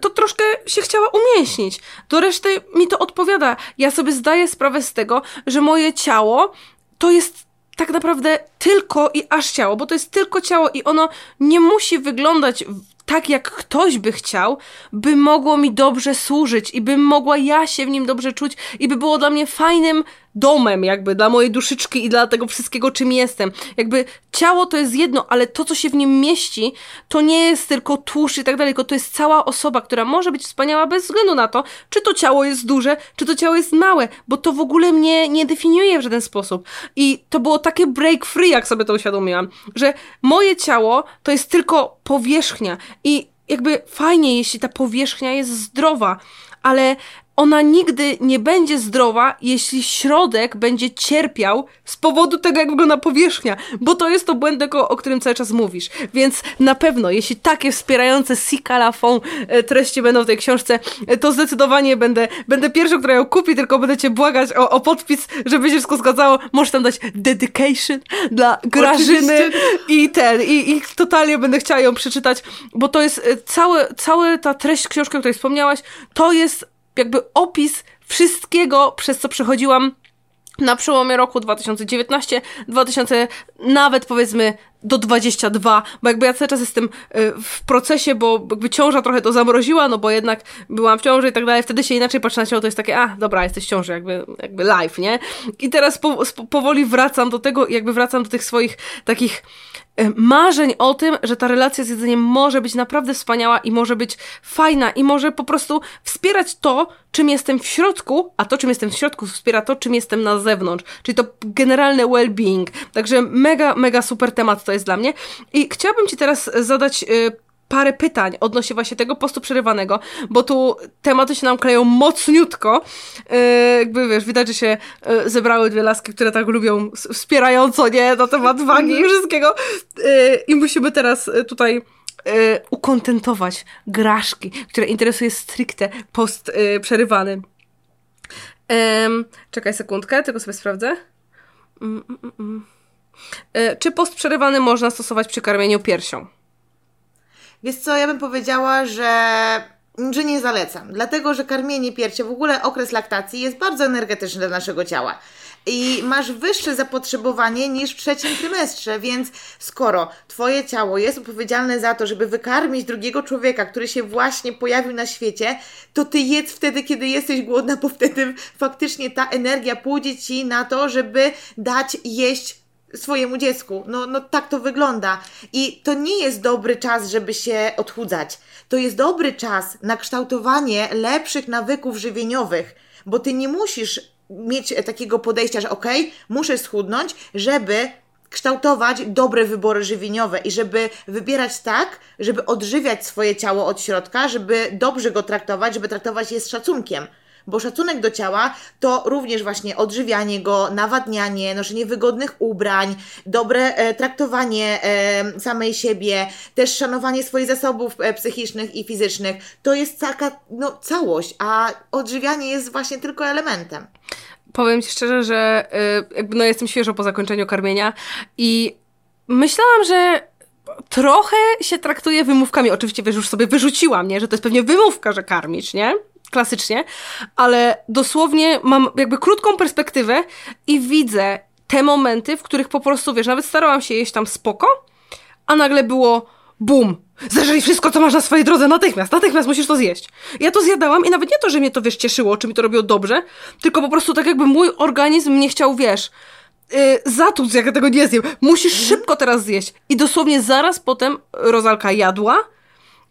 to troszkę się chciała umieśnić. Do reszty mi to odpowiada. Ja sobie zdaję sprawę z tego, że moje ciało to jest tak naprawdę tylko i aż ciało, bo to jest tylko ciało i ono nie musi wyglądać tak, jak ktoś by chciał, by mogło mi dobrze służyć i bym mogła ja się w nim dobrze czuć i by było dla mnie fajnym domem, jakby dla mojej duszyczki i dla tego wszystkiego, czym jestem. Jakby ciało to jest jedno, ale to, co się w nim mieści, to nie jest tylko tłuszcz i tak dalej, tylko to jest cała osoba, która może być wspaniała bez względu na to, czy to ciało jest duże, czy to ciało jest małe, bo to w ogóle mnie nie definiuje w żaden sposób. I to było takie break free, jak sobie to uświadomiłam, że moje ciało to jest tylko powierzchnia i jakby fajnie, jeśli ta powierzchnia jest zdrowa, ale ona nigdy nie będzie zdrowa, jeśli środek będzie cierpiał z powodu tego, jak wygląda powierzchnia, bo to jest to błęd, o, o którym cały czas mówisz. Więc na pewno, jeśli takie wspierające Sika Lafon e, treści będą w tej książce, e, to zdecydowanie będę, będę pierwszą, która ją kupi, tylko będę cię błagać o, o podpis, żeby się wszystko zgadzało. Możesz tam dać dedication dla Grażyny Oczywiście. i ten, i, i totalnie będę chciała ją przeczytać, bo to jest e, całe, cała ta treść książki, o której wspomniałaś, to jest jakby opis wszystkiego, przez co przechodziłam na przełomie roku 2019, 2000, nawet powiedzmy do 22, bo jakby ja cały czas jestem y, w procesie, bo jakby ciąża trochę to zamroziła, no bo jednak byłam w ciąży i tak dalej, wtedy się inaczej patrzy na ciało, to jest takie, a dobra, jesteś w ciąży, jakby, jakby live, nie? I teraz po, powoli wracam do tego, jakby wracam do tych swoich takich marzeń o tym, że ta relacja z jedzeniem może być naprawdę wspaniała i może być fajna i może po prostu wspierać to, czym jestem w środku, a to, czym jestem w środku, wspiera to, czym jestem na zewnątrz. Czyli to generalne well-being. Także mega, mega super temat to jest dla mnie. I chciałabym Ci teraz zadać. Parę pytań odnośnie właśnie tego postu przerywanego, bo tu tematy się nam kleją mocniutko. Yy, jakby wiesz, widać, że się yy, zebrały dwie laski, które tak lubią wspierająco, nie, na temat wagi i mhm. wszystkiego. Yy, I musimy teraz y, tutaj yy, ukontentować graszki, które interesuje stricte post yy, przerywany. czekaj sekundkę, tylko sobie sprawdzę. Mm, mm, mm. Yy, czy post przerywany można stosować przy karmieniu piersią? Wiesz co, ja bym powiedziała, że że nie zalecam, dlatego że karmienie piersi, w ogóle okres laktacji jest bardzo energetyczny dla naszego ciała. I masz wyższe zapotrzebowanie niż w trzecim trymestrze, więc skoro Twoje ciało jest odpowiedzialne za to, żeby wykarmić drugiego człowieka, który się właśnie pojawił na świecie, to Ty jedz wtedy, kiedy jesteś głodna, bo wtedy faktycznie ta energia pójdzie Ci na to, żeby dać jeść swojemu dziecku. No, no tak to wygląda. I to nie jest dobry czas, żeby się odchudzać. To jest dobry czas na kształtowanie lepszych nawyków żywieniowych, bo ty nie musisz mieć takiego podejścia, że okej, okay, muszę schudnąć, żeby kształtować dobre wybory żywieniowe i żeby wybierać tak, żeby odżywiać swoje ciało od środka, żeby dobrze go traktować, żeby traktować je z szacunkiem bo szacunek do ciała to również właśnie odżywianie go, nawadnianie, noszenie wygodnych ubrań, dobre e, traktowanie e, samej siebie, też szanowanie swoich zasobów e, psychicznych i fizycznych. To jest taka no, całość, a odżywianie jest właśnie tylko elementem. Powiem Ci szczerze, że y, jakby no jestem świeżo po zakończeniu karmienia i myślałam, że trochę się traktuje wymówkami. Oczywiście, wiesz, już sobie wyrzuciłam, nie? Że to jest pewnie wymówka, że karmisz, nie? Klasycznie, ale dosłownie mam jakby krótką perspektywę i widzę te momenty, w których po prostu, wiesz, nawet starałam się jeść tam spoko, a nagle było bum, zeżrij wszystko, co masz na swojej drodze natychmiast, natychmiast musisz to zjeść. Ja to zjadałam i nawet nie to, że mnie to, wiesz, cieszyło, czy mi to robiło dobrze, tylko po prostu tak jakby mój organizm nie chciał, wiesz, yy, zatłuc, jak ja tego nie zjem. Musisz szybko teraz zjeść. I dosłownie zaraz potem Rozalka jadła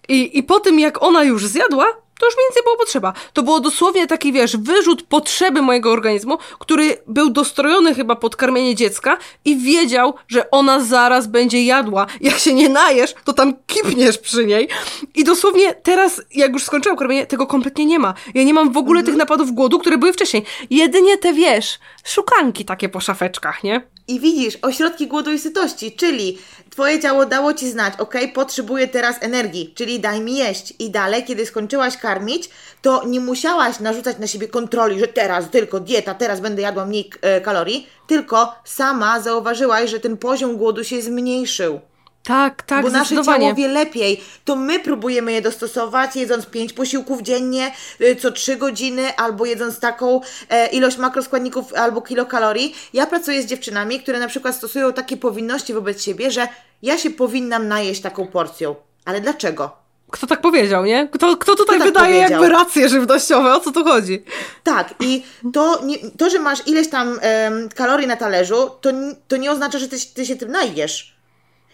i, i po tym, jak ona już zjadła, to już mi nic nie było potrzeba. To było dosłownie taki, wiesz, wyrzut potrzeby mojego organizmu, który był dostrojony chyba pod karmienie dziecka i wiedział, że ona zaraz będzie jadła. Jak się nie najesz, to tam kipniesz przy niej. I dosłownie teraz, jak już skończyłam karmienie, tego kompletnie nie ma. Ja nie mam w ogóle mhm. tych napadów głodu, które były wcześniej. Jedynie te, wiesz, szukanki takie po szafeczkach, nie? I widzisz, ośrodki głodu i sytości, czyli Twoje ciało dało Ci znać, ok, potrzebuję teraz energii, czyli daj mi jeść. I dalej, kiedy skończyłaś karmić, to nie musiałaś narzucać na siebie kontroli, że teraz tylko dieta, teraz będę jadła mniej e, kalorii, tylko sama zauważyłaś, że ten poziom głodu się zmniejszył. Tak, tak, Bo nasze ciało wie lepiej. To my próbujemy je dostosować, jedząc pięć posiłków dziennie, y, co trzy godziny, albo jedząc taką e, ilość makroskładników albo kilokalorii. Ja pracuję z dziewczynami, które na przykład stosują takie powinności wobec siebie, że ja się powinnam najeść taką porcją. Ale dlaczego? Kto tak powiedział, nie? Kto, kto tutaj kto tak wydaje powiedział? jakby racje żywnościowe? O co tu chodzi? Tak, i to, nie, to że masz ileś tam kalorii na talerzu, to, to nie oznacza, że ty, ty się tym najesz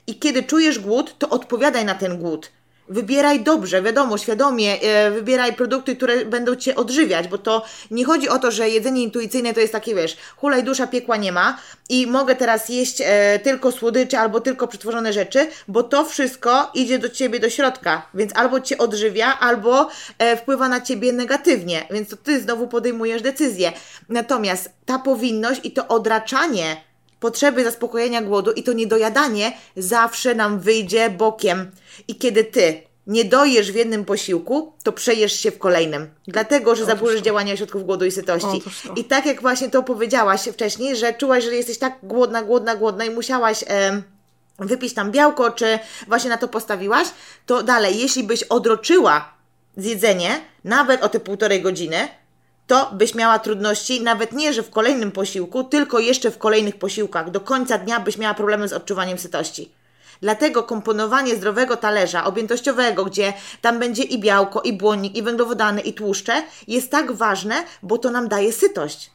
i kiedy czujesz głód, to odpowiadaj na ten głód. Wybieraj dobrze, wiadomo, świadomie, e, wybieraj produkty, które będą cię odżywiać, bo to nie chodzi o to, że jedzenie intuicyjne to jest takie, wiesz, hulaj dusza, piekła nie ma i mogę teraz jeść e, tylko słodycze albo tylko przetworzone rzeczy, bo to wszystko idzie do ciebie do środka, więc albo cię odżywia, albo e, wpływa na ciebie negatywnie, więc to ty znowu podejmujesz decyzję. Natomiast ta powinność i to odraczanie potrzeby zaspokojenia głodu i to niedojadanie zawsze nam wyjdzie bokiem. I kiedy ty nie dojesz w jednym posiłku, to przejesz się w kolejnym. Dlatego, że zaburzysz działanie ośrodków głodu i sytości. I tak jak właśnie to powiedziałaś wcześniej, że czułaś, że jesteś tak głodna, głodna, głodna i musiałaś... E, wypić tam białko, czy właśnie na to postawiłaś, to dalej, jeśli byś odroczyła zjedzenie, nawet o te półtorej godziny, to byś miała trudności, nawet nie, że w kolejnym posiłku, tylko jeszcze w kolejnych posiłkach. Do końca dnia byś miała problemy z odczuwaniem sytości. Dlatego komponowanie zdrowego talerza objętościowego, gdzie tam będzie i białko, i błonnik, i węglowodany, i tłuszcze, jest tak ważne, bo to nam daje sytość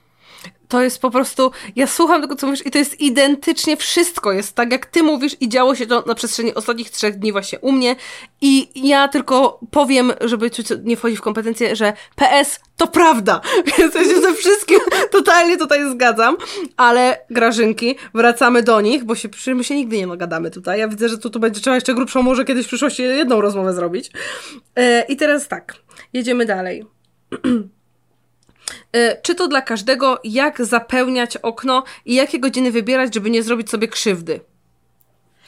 to jest po prostu, ja słucham tego, co mówisz i to jest identycznie, wszystko. Jest tak, jak ty mówisz i działo się to na przestrzeni ostatnich trzech dni właśnie u mnie. I ja tylko powiem, żeby nie wchodzi w kompetencje, że PS to prawda, więc ja się ze wszystkim totalnie tutaj zgadzam, ale Grażynki, wracamy do nich, bo się, my się nigdy nie nagadamy tutaj, ja widzę, że tu, tu będzie trzeba jeszcze grubszą może kiedyś w przyszłości jedną rozmowę zrobić. E, I teraz tak, jedziemy dalej. E, czy to dla każdego, jak zapełniać okno i jakie godziny wybierać, żeby nie zrobić sobie krzywdy?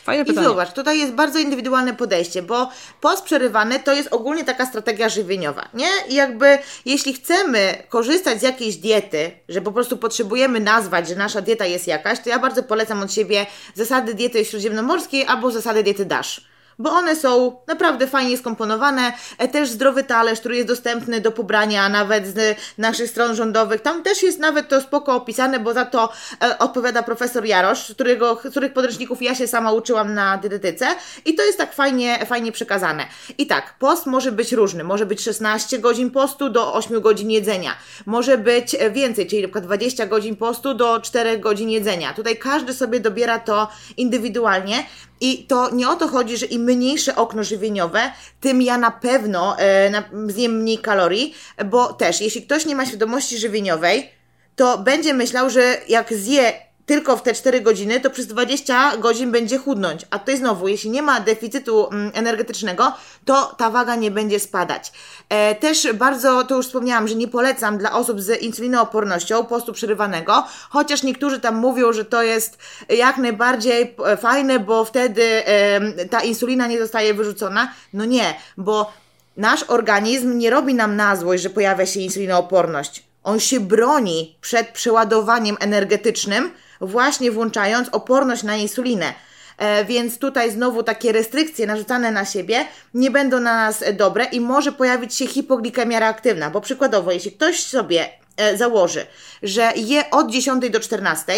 Fajne pytanie. I zobacz, tutaj jest bardzo indywidualne podejście, bo post przerywany to jest ogólnie taka strategia żywieniowa, nie? I jakby jeśli chcemy korzystać z jakiejś diety, że po prostu potrzebujemy nazwać, że nasza dieta jest jakaś, to ja bardzo polecam od siebie zasady diety śródziemnomorskiej albo zasady diety DASH bo one są naprawdę fajnie skomponowane. E, też zdrowy talerz, który jest dostępny do pobrania nawet z naszych stron rządowych. Tam też jest nawet to spoko opisane, bo za to e, odpowiada profesor Jarosz, którego, których podręczników ja się sama uczyłam na dietetyce i to jest tak fajnie, fajnie przekazane. I tak, post może być różny. Może być 16 godzin postu do 8 godzin jedzenia. Może być więcej, czyli przykład 20 godzin postu do 4 godzin jedzenia. Tutaj każdy sobie dobiera to indywidualnie. I to nie o to chodzi, że im mniejsze okno żywieniowe, tym ja na pewno e, na, zjem mniej kalorii, bo też, jeśli ktoś nie ma świadomości żywieniowej, to będzie myślał, że jak zje tylko w te 4 godziny, to przez 20 godzin będzie chudnąć. A tutaj znowu, jeśli nie ma deficytu mm, energetycznego, to ta waga nie będzie spadać. E, też bardzo, to już wspomniałam, że nie polecam dla osób z insulinoopornością postu przerywanego, chociaż niektórzy tam mówią, że to jest jak najbardziej fajne, bo wtedy e, ta insulina nie zostaje wyrzucona. No nie, bo nasz organizm nie robi nam na złość, że pojawia się insulinooporność. On się broni przed przeładowaniem energetycznym, właśnie włączając oporność na insulinę. E, więc tutaj znowu takie restrykcje narzucane na siebie nie będą na nas dobre i może pojawić się hipoglikemia reaktywna, bo przykładowo, jeśli ktoś sobie e, założy, że je od 10 do 14,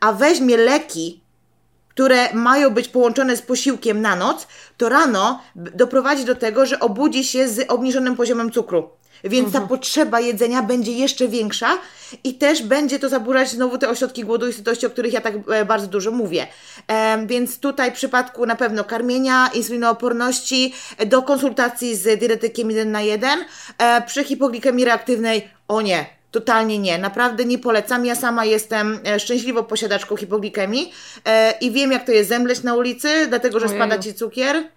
a weźmie leki które mają być połączone z posiłkiem na noc, to rano doprowadzi do tego, że obudzi się z obniżonym poziomem cukru. Więc ta potrzeba jedzenia będzie jeszcze większa i też będzie to zaburzać znowu te ośrodki głodu i sytości, o których ja tak e, bardzo dużo mówię. E, więc tutaj w przypadku na pewno karmienia, insulinooporności, do konsultacji z dietetykiem 1 na 1, e, przy hipoglikemii reaktywnej, o nie, Totalnie nie, naprawdę nie polecam. Ja sama jestem e, szczęśliwą posiadaczką hipoglikemii e, i wiem, jak to jest zemleć na ulicy, dlatego że spada ci cukier.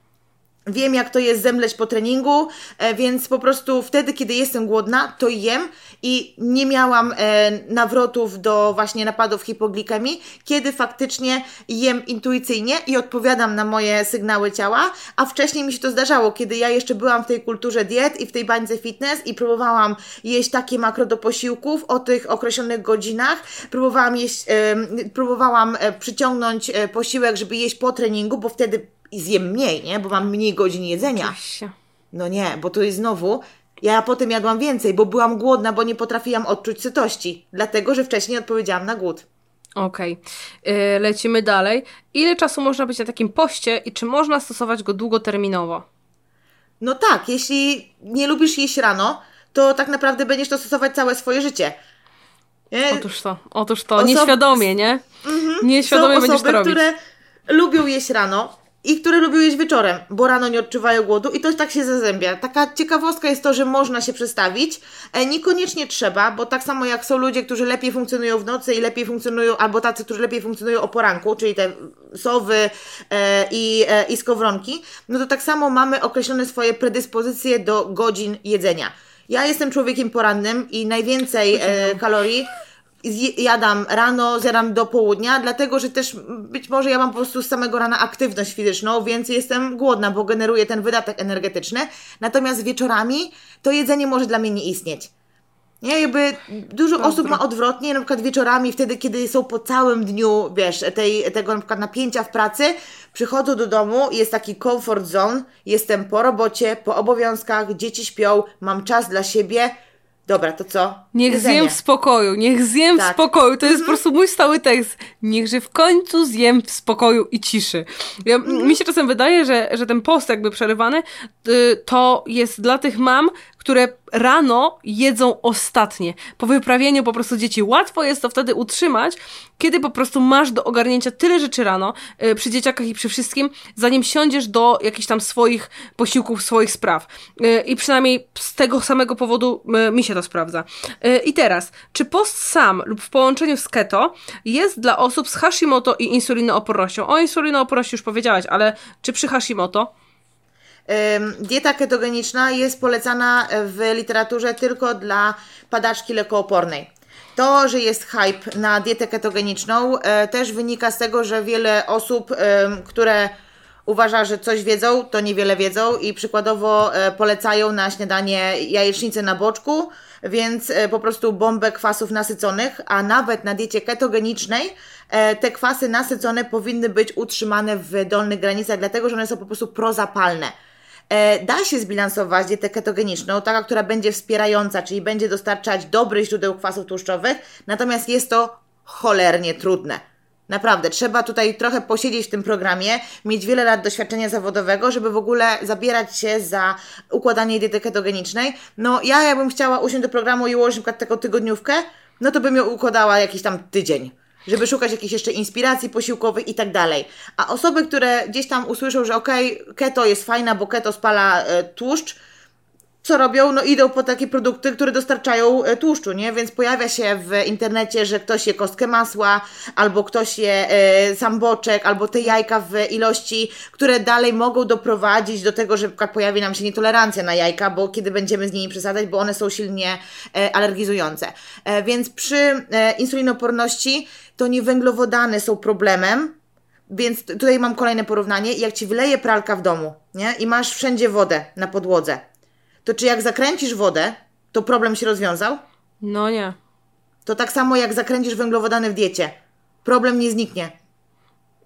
Wiem, jak to jest zemleć po treningu, e, więc po prostu wtedy, kiedy jestem głodna, to jem i nie miałam e, nawrotów do właśnie napadów hipoglikemii, kiedy faktycznie jem intuicyjnie i odpowiadam na moje sygnały ciała, a wcześniej mi się to zdarzało, kiedy ja jeszcze byłam w tej kulturze diet i w tej bańce fitness i próbowałam jeść takie makro do posiłków o tych określonych godzinach, próbowałam jeść, e, próbowałam przyciągnąć posiłek, żeby jeść po treningu, bo wtedy i zjem mniej, nie? Bo mam mniej godzin jedzenia. Oczywiście. No nie, bo to jest znowu. Ja potem jadłam więcej, bo byłam głodna, bo nie potrafiłam odczuć sytości. Dlatego, że wcześniej odpowiedziałam na głód. Okej. Okay. Lecimy dalej. Ile czasu można być na takim poście i czy można stosować go długoterminowo? No tak, jeśli nie lubisz jeść rano, to tak naprawdę będziesz to stosować całe swoje życie. Nie? Otóż to, otóż to, Osob... nieświadomie, nie? Mhm. Nieświadomie Są będziesz osoby, to robić. które lubią jeść rano, i które lubią jeść wieczorem, bo rano nie odczuwają głodu i to tak się zazębia. Taka ciekawostka jest to, że można się przestawić, e, niekoniecznie trzeba, bo tak samo jak są ludzie, którzy lepiej funkcjonują w nocy i lepiej funkcjonują, albo tacy, którzy lepiej funkcjonują o poranku, czyli te sowy e, i, e, i skowronki, no to tak samo mamy określone swoje predyspozycje do godzin jedzenia. Ja jestem człowiekiem porannym i najwięcej e, kalorii jadam rano, zjadam do południa, dlatego że też być może ja mam po prostu z samego rana aktywność fizyczną, więc jestem głodna, bo generuję ten wydatek energetyczny. Natomiast wieczorami to jedzenie może dla mnie nie istnieć. Nie, jakby dużo Dobra. osób ma odwrotnie, na przykład wieczorami, wtedy, kiedy są po całym dniu, wiesz, tej, tego na przykład napięcia w pracy, przychodzą do domu, jest taki comfort zone, jestem po robocie, po obowiązkach, dzieci śpią, mam czas dla siebie, Dobra, to co? Niech Jedzenie. zjem w spokoju, niech zjem tak. w spokoju. To jest po prostu mój stały tekst. Niechże w końcu zjem w spokoju i ciszy. Ja, mhm. Mi się czasem wydaje, że, że ten post jakby przerywany y, to jest dla tych mam, które rano jedzą ostatnie. Po wyprawieniu po prostu dzieci łatwo jest to wtedy utrzymać, kiedy po prostu masz do ogarnięcia tyle rzeczy rano, yy, przy dzieciakach i przy wszystkim, zanim siądziesz do jakichś tam swoich posiłków, swoich spraw. Yy, I przynajmniej z tego samego powodu yy, mi się to sprawdza. Y, I teraz, czy post sam lub w połączeniu z keto jest dla osób z Hashimoto i insulinoopornością? O insulinooporności już powiedziałaś, ale czy przy Hashimoto? Dieta ketogeniczna jest polecana w literaturze tylko dla padaczki lekoopornej. To, że jest hype na dietę ketogeniczną, e, też wynika z tego, że wiele osób, które uważa, że coś wiedzą, to niewiele wiedzą i przykładowo e, polecają na śniadanie jajecznicę na boczku, więc e, po prostu bombę kwasów nasyconych, a nawet na diecie ketogenicznej te kwasy nasycone powinny być utrzymane w dolnych granicach, dlatego że one są po prostu prozapalne. E, da się zbilansować dietę ketogeniczną, taka, która będzie wspierająca, czyli będzie dostarczać dobrych źródeł kwasów tłuszczowych, natomiast jest to cholernie trudne. Naprawdę, trzeba tutaj trochę posiedzieć w tym programie, mieć wiele lat doświadczenia zawodowego, żeby w ogóle zabierać się za układanie diety ketogenicznej. No, ja jakbym chciała usiąść do programu i ułożyć na przykład taką tygodniówkę, no to bym ją układała jakiś tam tydzień żeby szukać jakiejś jeszcze inspiracji posiłkowej i tak dalej. A osoby, które gdzieś tam usłyszą, że okej, okay, keto jest fajna, bo keto spala e, tłuszcz, co robią? No idą po takie produkty, które dostarczają e, tłuszczu, nie? Więc pojawia się w internecie, że ktoś je kostkę masła, albo ktoś je e, sam boczek, albo te jajka w ilości, które dalej mogą doprowadzić do tego, że pojawi nam się nietolerancja na jajka, bo kiedy będziemy z nimi przesadzać, bo one są silnie e, alergizujące. E, więc przy e, insulinoporności to nie węglowodany są problemem, więc tutaj mam kolejne porównanie. Jak ci wyleje pralka w domu, nie? I masz wszędzie wodę na podłodze, to czy jak zakręcisz wodę, to problem się rozwiązał? No nie. To tak samo jak zakręcisz węglowodany w diecie. Problem nie zniknie.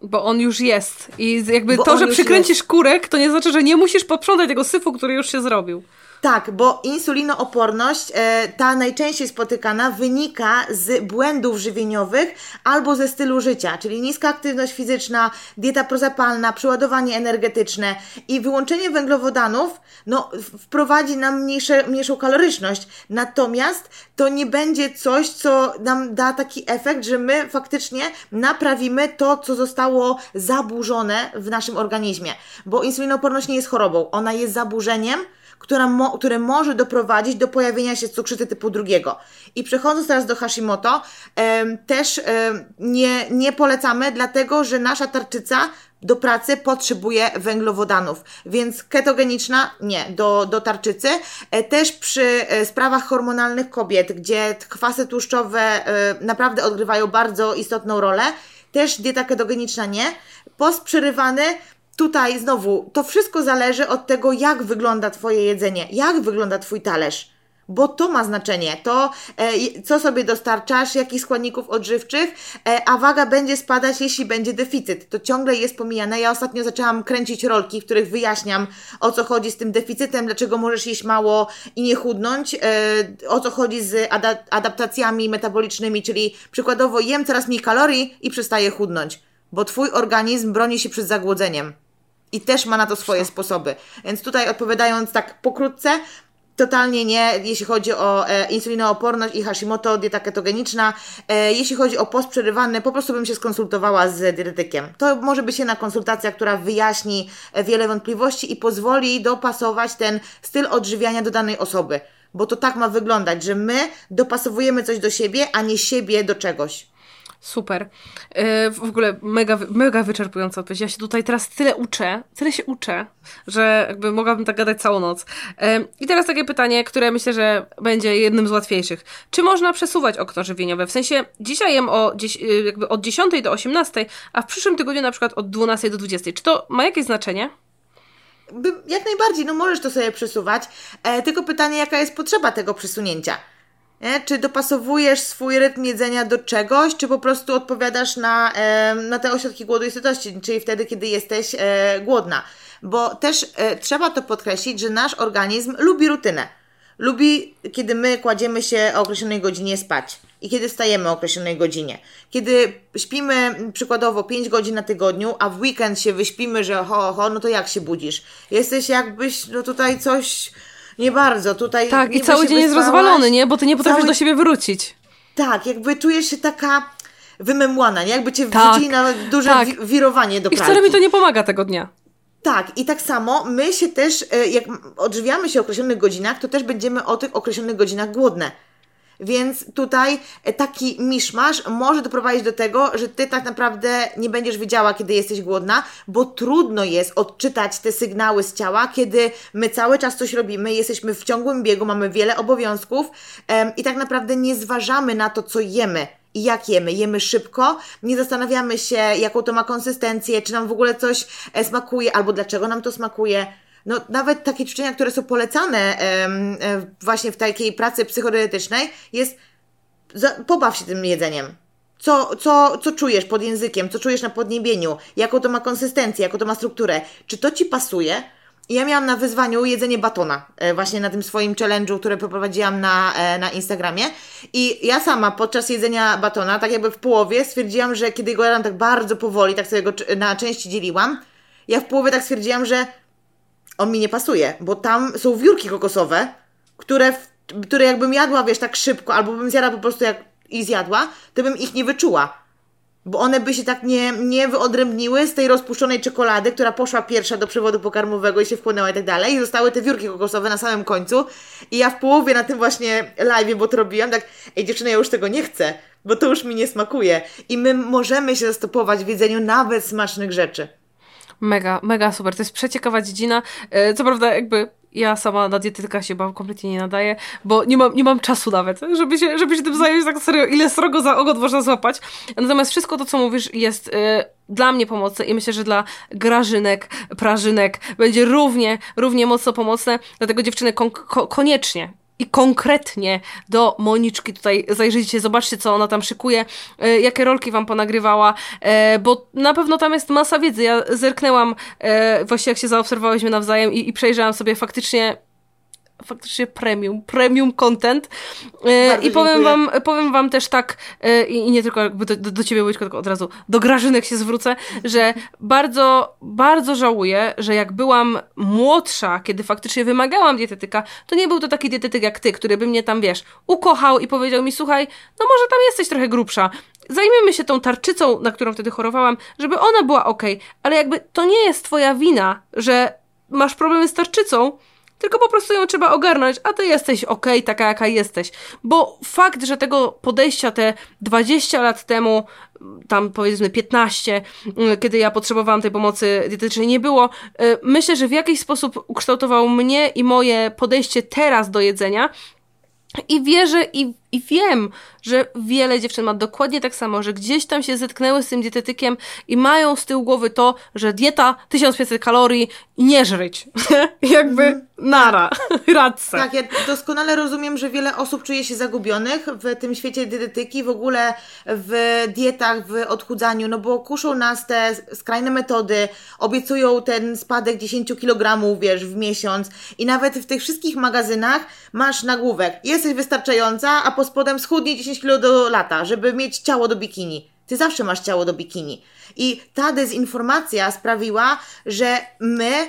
Bo on już jest. I jakby Bo to, że przykręcisz jest. kurek, to nie znaczy, że nie musisz posprzątać tego syfu, który już się zrobił. Tak, bo insulinooporność, e, ta najczęściej spotykana, wynika z błędów żywieniowych albo ze stylu życia, czyli niska aktywność fizyczna, dieta prozapalna, przeładowanie energetyczne i wyłączenie węglowodanów no, wprowadzi nam mniejsze, mniejszą kaloryczność. Natomiast to nie będzie coś, co nam da taki efekt, że my faktycznie naprawimy to, co zostało zaburzone w naszym organizmie. Bo insulinooporność nie jest chorobą, ona jest zaburzeniem, która mo, które może doprowadzić do pojawienia się cukrzycy typu drugiego. I przechodząc teraz do Hashimoto, też nie, nie polecamy, dlatego że nasza tarczyca do pracy potrzebuje węglowodanów, więc ketogeniczna nie, do, do tarczycy. E, też przy e, sprawach hormonalnych kobiet, gdzie kwasy tłuszczowe e, naprawdę odgrywają bardzo istotną rolę, też dieta ketogeniczna nie. Post przerywany tutaj znowu, to wszystko zależy od tego, jak wygląda Twoje jedzenie, jak wygląda Twój talerz. Bo to ma znaczenie, to e, co sobie dostarczasz, jakich składników odżywczych, e, a waga będzie spadać, jeśli będzie deficyt. To ciągle jest pomijane. Ja ostatnio zaczęłam kręcić rolki, w których wyjaśniam, o co chodzi z tym deficytem, dlaczego możesz jeść mało i nie chudnąć, e, o co chodzi z ada adaptacjami metabolicznymi, czyli przykładowo jem coraz mniej kalorii i przestaję chudnąć, bo Twój organizm broni się przed zagłodzeniem. I też ma na to swoje sposoby. Więc tutaj odpowiadając tak pokrótce, Totalnie nie, jeśli chodzi o e, insulinooporność i Hashimoto, dieta ketogeniczna. E, jeśli chodzi o post przerywany, po prostu bym się skonsultowała z dietetykiem. To może być jedna konsultacja, która wyjaśni e, wiele wątpliwości i pozwoli dopasować ten styl odżywiania do danej osoby. Bo to tak ma wyglądać, że my dopasowujemy coś do siebie, a nie siebie do czegoś. Super. Yy, w ogóle mega, mega wyczerpująca odpowiedź. Ja się tutaj teraz tyle uczę, tyle się uczę, że jakby mogłabym tak gadać całą noc. Yy, I teraz takie pytanie, które myślę, że będzie jednym z łatwiejszych. Czy można przesuwać okno żywieniowe? W sensie dzisiaj jem o, yy, jakby od 10 do 18, a w przyszłym tygodniu na przykład od 12 do 20. Czy to ma jakieś znaczenie? Jak najbardziej, no możesz to sobie przesuwać. E, tylko pytanie, jaka jest potrzeba tego przesunięcia? Nie? Czy dopasowujesz swój rytm jedzenia do czegoś, czy po prostu odpowiadasz na, e, na te ośrodki głodu i sytości, czyli wtedy, kiedy jesteś e, głodna. Bo też e, trzeba to podkreślić, że nasz organizm lubi rutynę. Lubi, kiedy my kładziemy się o określonej godzinie spać i kiedy wstajemy o określonej godzinie. Kiedy śpimy przykładowo 5 godzin na tygodniu, a w weekend się wyśpimy, że ho, ho, no to jak się budzisz? Jesteś jakbyś, no tutaj coś nie bardzo. Tutaj tak, i cały dzień jest rozwalony, nie? Bo ty nie potrafisz cały... do siebie wrócić. Tak, jakby czujesz się taka wymemłana, nie? Jakby cię tak, wrzucili na duże tak. wirowanie do pracy. I wcale mi to nie pomaga tego dnia. Tak, i tak samo my się też, e, jak odżywiamy się o określonych godzinach, to też będziemy o tych określonych godzinach głodne. Więc tutaj e, taki miszmasz może doprowadzić do tego, że ty tak naprawdę nie będziesz wiedziała, kiedy jesteś głodna, bo trudno jest odczytać te sygnały z ciała, kiedy my cały czas coś robimy, jesteśmy w ciągłym biegu, mamy wiele obowiązków i tak naprawdę nie zważamy na to, co jemy i jak jemy. Jemy szybko, nie zastanawiamy się, jaką to ma konsystencję, czy nam w ogóle coś e, smakuje, albo dlaczego nam to smakuje no nawet takie ćwiczenia, które są polecane e, właśnie w takiej pracy psychodietetycznej, jest pobaw się tym jedzeniem. Co, co, co czujesz pod językiem, co czujesz na podniebieniu, jaką to ma konsystencję, jaką to ma strukturę, czy to ci pasuje? Ja miałam na wyzwaniu jedzenie batona, e, właśnie na tym swoim challenge'u, który poprowadziłam na, e, na Instagramie. I ja sama podczas jedzenia batona, tak jakby w połowie, stwierdziłam, że kiedy go jadłam tak bardzo powoli, tak sobie go na części dzieliłam, ja w połowie tak stwierdziłam, że on mi nie pasuje, bo tam są wiórki kokosowe, które, które jakbym jadła, wiesz, tak szybko, albo bym zjadła po prostu jak i zjadła, to bym ich nie wyczuła. Bo one by się tak nie, nie wyodrębniły z tej rozpuszczonej czekolady, która poszła pierwsza do przewodu pokarmowego i się wchłonęła i tak dalej. I zostały te wiórki kokosowe na samym końcu. I ja w połowie na tym właśnie live, bo to robiłam, tak, ej dziewczyny, ja już tego nie chcę, bo to już mi nie smakuje. I my możemy się zastopować w jedzeniu nawet smacznych rzeczy. Mega, mega super. To jest przeciekawa dziedzina. E, co prawda, jakby ja sama na dietetyka się chyba kompletnie nie nadaję, bo nie mam, nie mam czasu nawet, żeby się, żeby się tym zająć tak serio, ile srogo za ogon można złapać. Natomiast wszystko to, co mówisz, jest y, dla mnie pomocne i myślę, że dla grażynek, prażynek będzie równie, równie mocno pomocne. Dlatego dziewczyny kon koniecznie, i konkretnie do Moniczki tutaj zajrzyjcie, zobaczcie, co ona tam szykuje, e, jakie rolki wam ponagrywała, e, bo na pewno tam jest masa wiedzy. Ja zerknęłam, e, właśnie jak się zaobserwowałyśmy nawzajem i, i przejrzałam sobie faktycznie faktycznie premium, premium content. E, I powiem wam, powiem wam też tak, e, i nie tylko jakby do, do, ciebie Wojtko, tylko od razu do Grażynek się zwrócę, że bardzo, bardzo żałuję, że jak byłam młodsza, kiedy faktycznie wymagałam dietetyka, to nie był to taki dietetyk jak ty, który by mnie tam, wiesz, ukochał i powiedział mi, słuchaj, no może tam jesteś trochę grubsza, zajmiemy się tą tarczycą, na którą wtedy chorowałam, żeby ona była ok, ale jakby to nie jest twoja wina, że masz problemy z tarczycą, tylko po prostu ją trzeba ogarnąć, a ty jesteś ok, taka jaka jesteś. Bo fakt, że tego podejścia te 20 lat temu, tam powiedzmy 15, kiedy ja potrzebowałam tej pomocy dietetycznej, nie było, y, myślę, że w jakiś sposób ukształtował mnie i moje podejście teraz do jedzenia. I wierzę i, i wiem, że wiele dziewczyn ma dokładnie tak samo, że gdzieś tam się zetknęły z tym dietetykiem i mają z tyłu głowy to, że dieta 1500 kalorii i nie żryć. Jakby mm. nara, radce. Tak, ja doskonale rozumiem, że wiele osób czuje się zagubionych w tym świecie dietetyki, w ogóle w dietach, w odchudzaniu, no bo kuszą nas te skrajne metody, obiecują ten spadek 10 kg, wiesz, w miesiąc i nawet w tych wszystkich magazynach masz nagłówek, jesteś wystarczająca, a po spodem schudnie 10 kg do lata, żeby mieć ciało do bikini. Ty zawsze masz ciało do bikini. I ta dezinformacja sprawiła, że my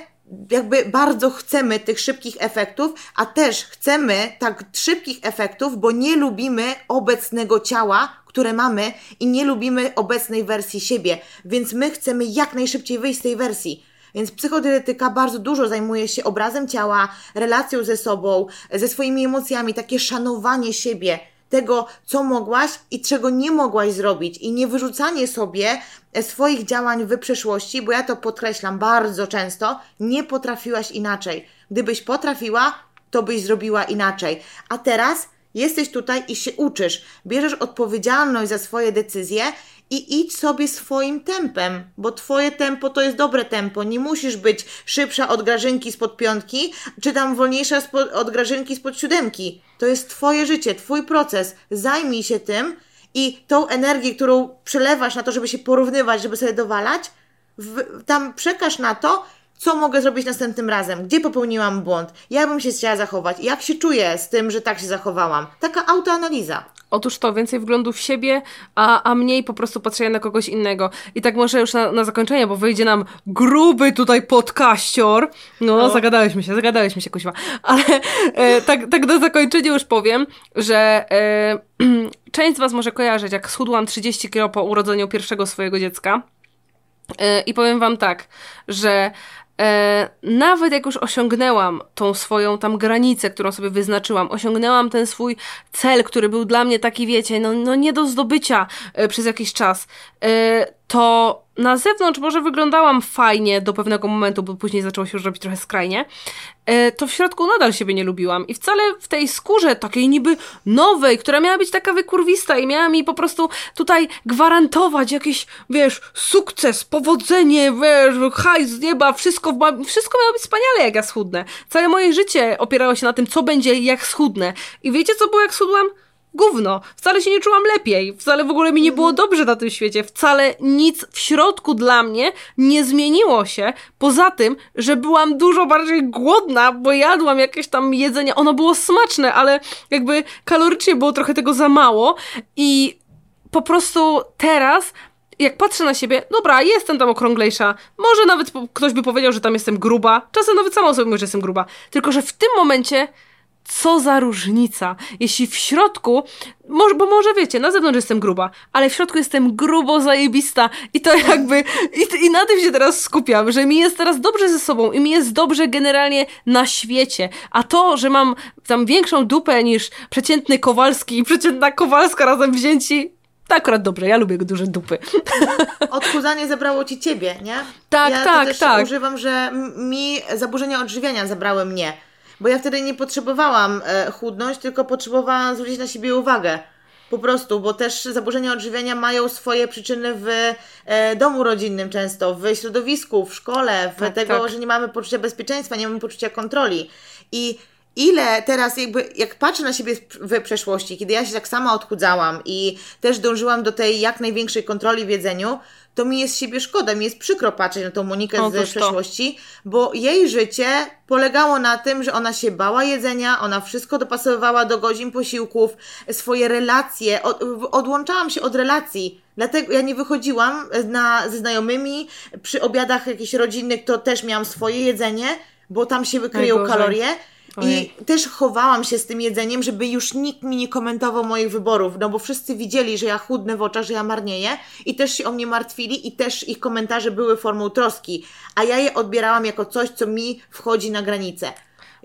jakby bardzo chcemy tych szybkich efektów, a też chcemy tak szybkich efektów, bo nie lubimy obecnego ciała, które mamy i nie lubimy obecnej wersji siebie, więc my chcemy jak najszybciej wyjść z tej wersji. Więc psychodietetyka bardzo dużo zajmuje się obrazem ciała, relacją ze sobą, ze swoimi emocjami, takie szanowanie siebie, tego, co mogłaś i czego nie mogłaś zrobić, i nie wyrzucanie sobie swoich działań w przeszłości, bo ja to podkreślam bardzo często, nie potrafiłaś inaczej. Gdybyś potrafiła, to byś zrobiła inaczej. A teraz jesteś tutaj i się uczysz, bierzesz odpowiedzialność za swoje decyzje i idź sobie swoim tempem, bo twoje tempo to jest dobre tempo. Nie musisz być szybsza od grażynki spod piątki, czy tam wolniejsza od grażynki spod siódemki. To jest twoje życie, twój proces. Zajmij się tym i tą energię, którą przelewasz na to, żeby się porównywać, żeby sobie dowalać, w, tam przekaż na to, co mogę zrobić następnym razem, gdzie popełniłam błąd, jak bym się chciała zachować, jak się czuję z tym, że tak się zachowałam. Taka autoanaliza. Otóż to, więcej wglądu w siebie, a, a mniej po prostu patrzenia na kogoś innego. I tak może już na, na zakończenie, bo wyjdzie nam gruby tutaj podkaścior. No, no. zagadaliśmy się, zagadaliśmy się, kuźwa. Ale e, tak, tak na zakończenie już powiem, że e, część z Was może kojarzyć, jak schudłam 30 kg po urodzeniu pierwszego swojego dziecka. E, I powiem Wam tak, że E, nawet jak już osiągnęłam tą swoją tam granicę, którą sobie wyznaczyłam, osiągnęłam ten swój cel, który był dla mnie taki, wiecie, no, no nie do zdobycia e, przez jakiś czas, e, to na zewnątrz może wyglądałam fajnie do pewnego momentu, bo później zaczęło się już robić trochę skrajnie, e, to w środku nadal siebie nie lubiłam. I wcale w tej skórze takiej niby nowej, która miała być taka wykurwista i miała mi po prostu tutaj gwarantować jakiś, wiesz, sukces, powodzenie, wiesz, hajs z nieba, wszystko, wszystko miało być wspaniale, jak ja schudnę. Całe moje życie opierało się na tym, co będzie, jak schudnę. I wiecie, co było, jak schudłam? Gówno. Wcale się nie czułam lepiej. Wcale w ogóle mi nie było dobrze na tym świecie. Wcale nic w środku dla mnie nie zmieniło się. Poza tym, że byłam dużo bardziej głodna, bo jadłam jakieś tam jedzenie. Ono było smaczne, ale jakby kalorycznie było trochę tego za mało. I po prostu teraz jak patrzę na siebie, dobra, jestem tam okrąglejsza, może nawet ktoś by powiedział, że tam jestem gruba, czasem nawet sama sobie mówię, że jestem gruba, tylko że w tym momencie co za różnica, jeśli w środku, może, bo może wiecie, na zewnątrz jestem gruba, ale w środku jestem grubo zajebista i to jakby, i, i na tym się teraz skupiam, że mi jest teraz dobrze ze sobą i mi jest dobrze generalnie na świecie, a to, że mam tam większą dupę niż przeciętny Kowalski i przeciętna Kowalska razem wzięci, to akurat dobrze, ja lubię duże dupy. Odchudzanie zabrało ci ciebie, nie? Tak, ja tak, też tak. używam, że mi zaburzenia odżywiania zabrały mnie bo ja wtedy nie potrzebowałam e, chudnąć, tylko potrzebowałam zwrócić na siebie uwagę. Po prostu, bo też zaburzenia odżywiania mają swoje przyczyny w e, domu rodzinnym często, w środowisku, w szkole, w tak, tego, tak. że nie mamy poczucia bezpieczeństwa, nie mamy poczucia kontroli. I ile teraz jakby, jak patrzę na siebie w przeszłości, kiedy ja się tak sama odchudzałam i też dążyłam do tej jak największej kontroli w jedzeniu, to mi jest siebie szkoda, mi jest przykro patrzeć na tą Monikę Otóż z przeszłości, bo jej życie polegało na tym, że ona się bała jedzenia, ona wszystko dopasowywała do godzin posiłków, swoje relacje, od, odłączałam się od relacji. Dlatego ja nie wychodziłam na, ze znajomymi, przy obiadach jakichś rodzinnych to też miałam swoje jedzenie, bo tam się wykryją kalorie. Ojej. I też chowałam się z tym jedzeniem, żeby już nikt mi nie komentował moich wyborów, no bo wszyscy widzieli, że ja chudnę w oczach, że ja marnieję i też się o mnie martwili i też ich komentarze były formą troski, a ja je odbierałam jako coś, co mi wchodzi na granicę.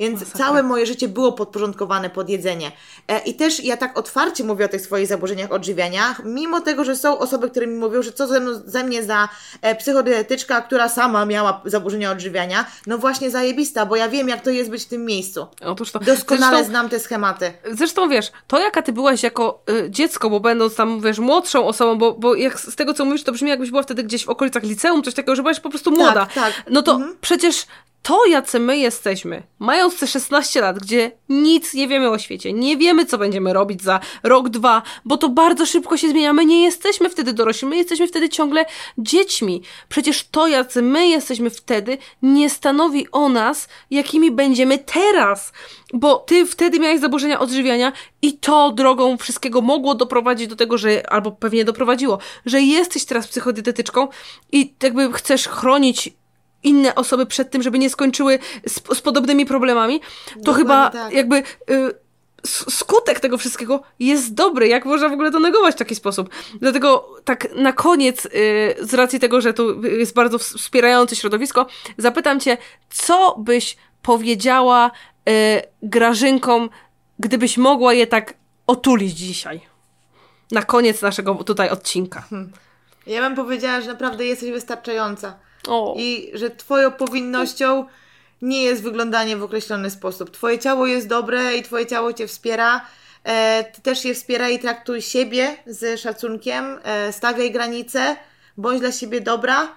Więc Masakra. całe moje życie było podporządkowane pod jedzenie. E, I też ja tak otwarcie mówię o tych swoich zaburzeniach odżywiania, mimo tego, że są osoby, które mi mówią, że co ze, mną, ze mnie za e, psychodietetyczka, która sama miała zaburzenia odżywiania. No właśnie zajebista, bo ja wiem, jak to jest być w tym miejscu. Otóż to. Doskonale Zresztą- znam te schematy. Zresztą wiesz, to jaka ty byłaś jako y, dziecko, bo będąc tam, wiesz, młodszą osobą, bo, bo jak z tego co mówisz, to brzmi jakbyś była wtedy gdzieś w okolicach liceum, coś takiego, że byłaś po prostu młoda. tak. No to Mhm. przecież to, jacy my jesteśmy, mając te 16 lat, gdzie nic nie wiemy o świecie, nie wiemy, co będziemy robić za rok, dwa, bo to bardzo szybko się zmienia. My nie jesteśmy wtedy dorośli, my jesteśmy wtedy ciągle dziećmi. Przecież to, jacy my jesteśmy wtedy, nie stanowi o nas, jakimi będziemy teraz. Bo ty wtedy miałeś zaburzenia odżywiania i to drogą wszystkiego mogło doprowadzić do tego, że, albo pewnie doprowadziło, że jesteś teraz psychodietetyczką i jakby chcesz chronić inne osoby przed tym, żeby nie skończyły z, z podobnymi problemami, to Dokładnie chyba tak. jakby y, skutek tego wszystkiego jest dobry. Jak można w ogóle to negować w taki sposób? Dlatego tak na koniec, y, z racji tego, że tu jest bardzo ws- wspierające środowisko, zapytam cię, co byś powiedziała y, Grażynkom, gdybyś mogła je tak otulić dzisiaj? Na koniec naszego tutaj odcinka. Ja bym powiedziała, że naprawdę jesteś wystarczająca. O. I że twoją powinnością nie jest wyglądanie w określony sposób. Twoje ciało jest dobre i twoje ciało cię wspiera. E, ty też je wspiera i traktuj siebie z szacunkiem, e, stawiaj granice, bądź dla siebie dobra,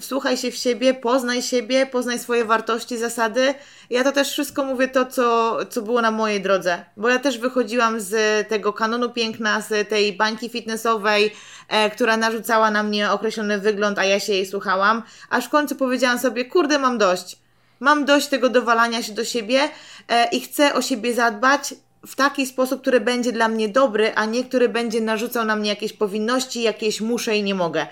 wsłuchaj się w siebie, poznaj siebie, poznaj swoje wartości, zasady. Ja to też wszystko mówię to, co, co było na mojej drodze, bo ja też wychodziłam z tego kanonu piękna, z tej bańki fitnessowej, e, która narzucała na mnie określony wygląd, a ja się jej słuchałam, aż w końcu powiedziałam sobie, kurde, mam dość. Mam dość tego dowalania się do siebie e, i chcę o siebie zadbać w taki sposób, który będzie dla mnie dobry, a nie który będzie narzucał na mnie jakieś powinności, jakieś muszę i nie mogę.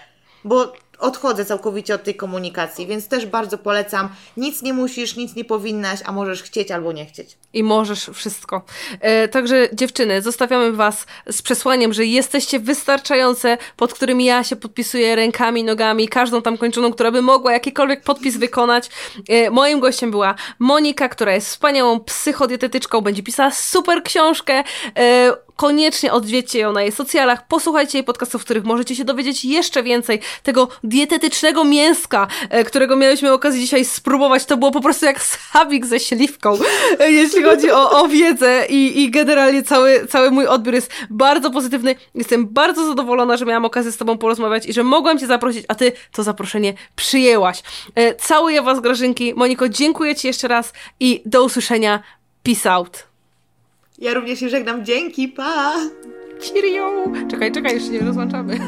Bo odchodzę całkowicie od tej komunikacji, więc też bardzo polecam. Nic nie musisz, nic nie powinnaś, a możesz chcieć albo nie chcieć. I możesz wszystko. E, także dziewczyny, zostawiamy Was z przesłaniem, że jesteście wystarczające, pod którymi ja się podpisuję rękami, nogami, każdą tam kończoną, która by mogła jakikolwiek podpis wykonać. E, moim gościem była Monika, która jest wspaniałą psychodietetyczką, będzie pisała super książkę. E, koniecznie odwiedźcie ją na jej socjalach, posłuchajcie jej podcastów, w których możecie się dowiedzieć jeszcze więcej tego dietetycznego mięska, e, którego mieliśmy okazję dzisiaj spróbować. To było po prostu jak schabik ze śliwką, e, jeśli chodzi o, o wiedzę i, i generalnie cały, cały mój odbiór jest bardzo pozytywny. Jestem bardzo zadowolona, że miałam okazję z Tobą porozmawiać i że mogłam Cię zaprosić, a Ty to zaproszenie przyjęłaś. E, Całuję Was, Grażynki. Moniko, dziękuję Ci jeszcze raz i do usłyszenia. Peace out. Ja również się żegnam. Dzięki, pa! Cheerio! Czekaj, czekaj, jeszcze nie rozłączamy.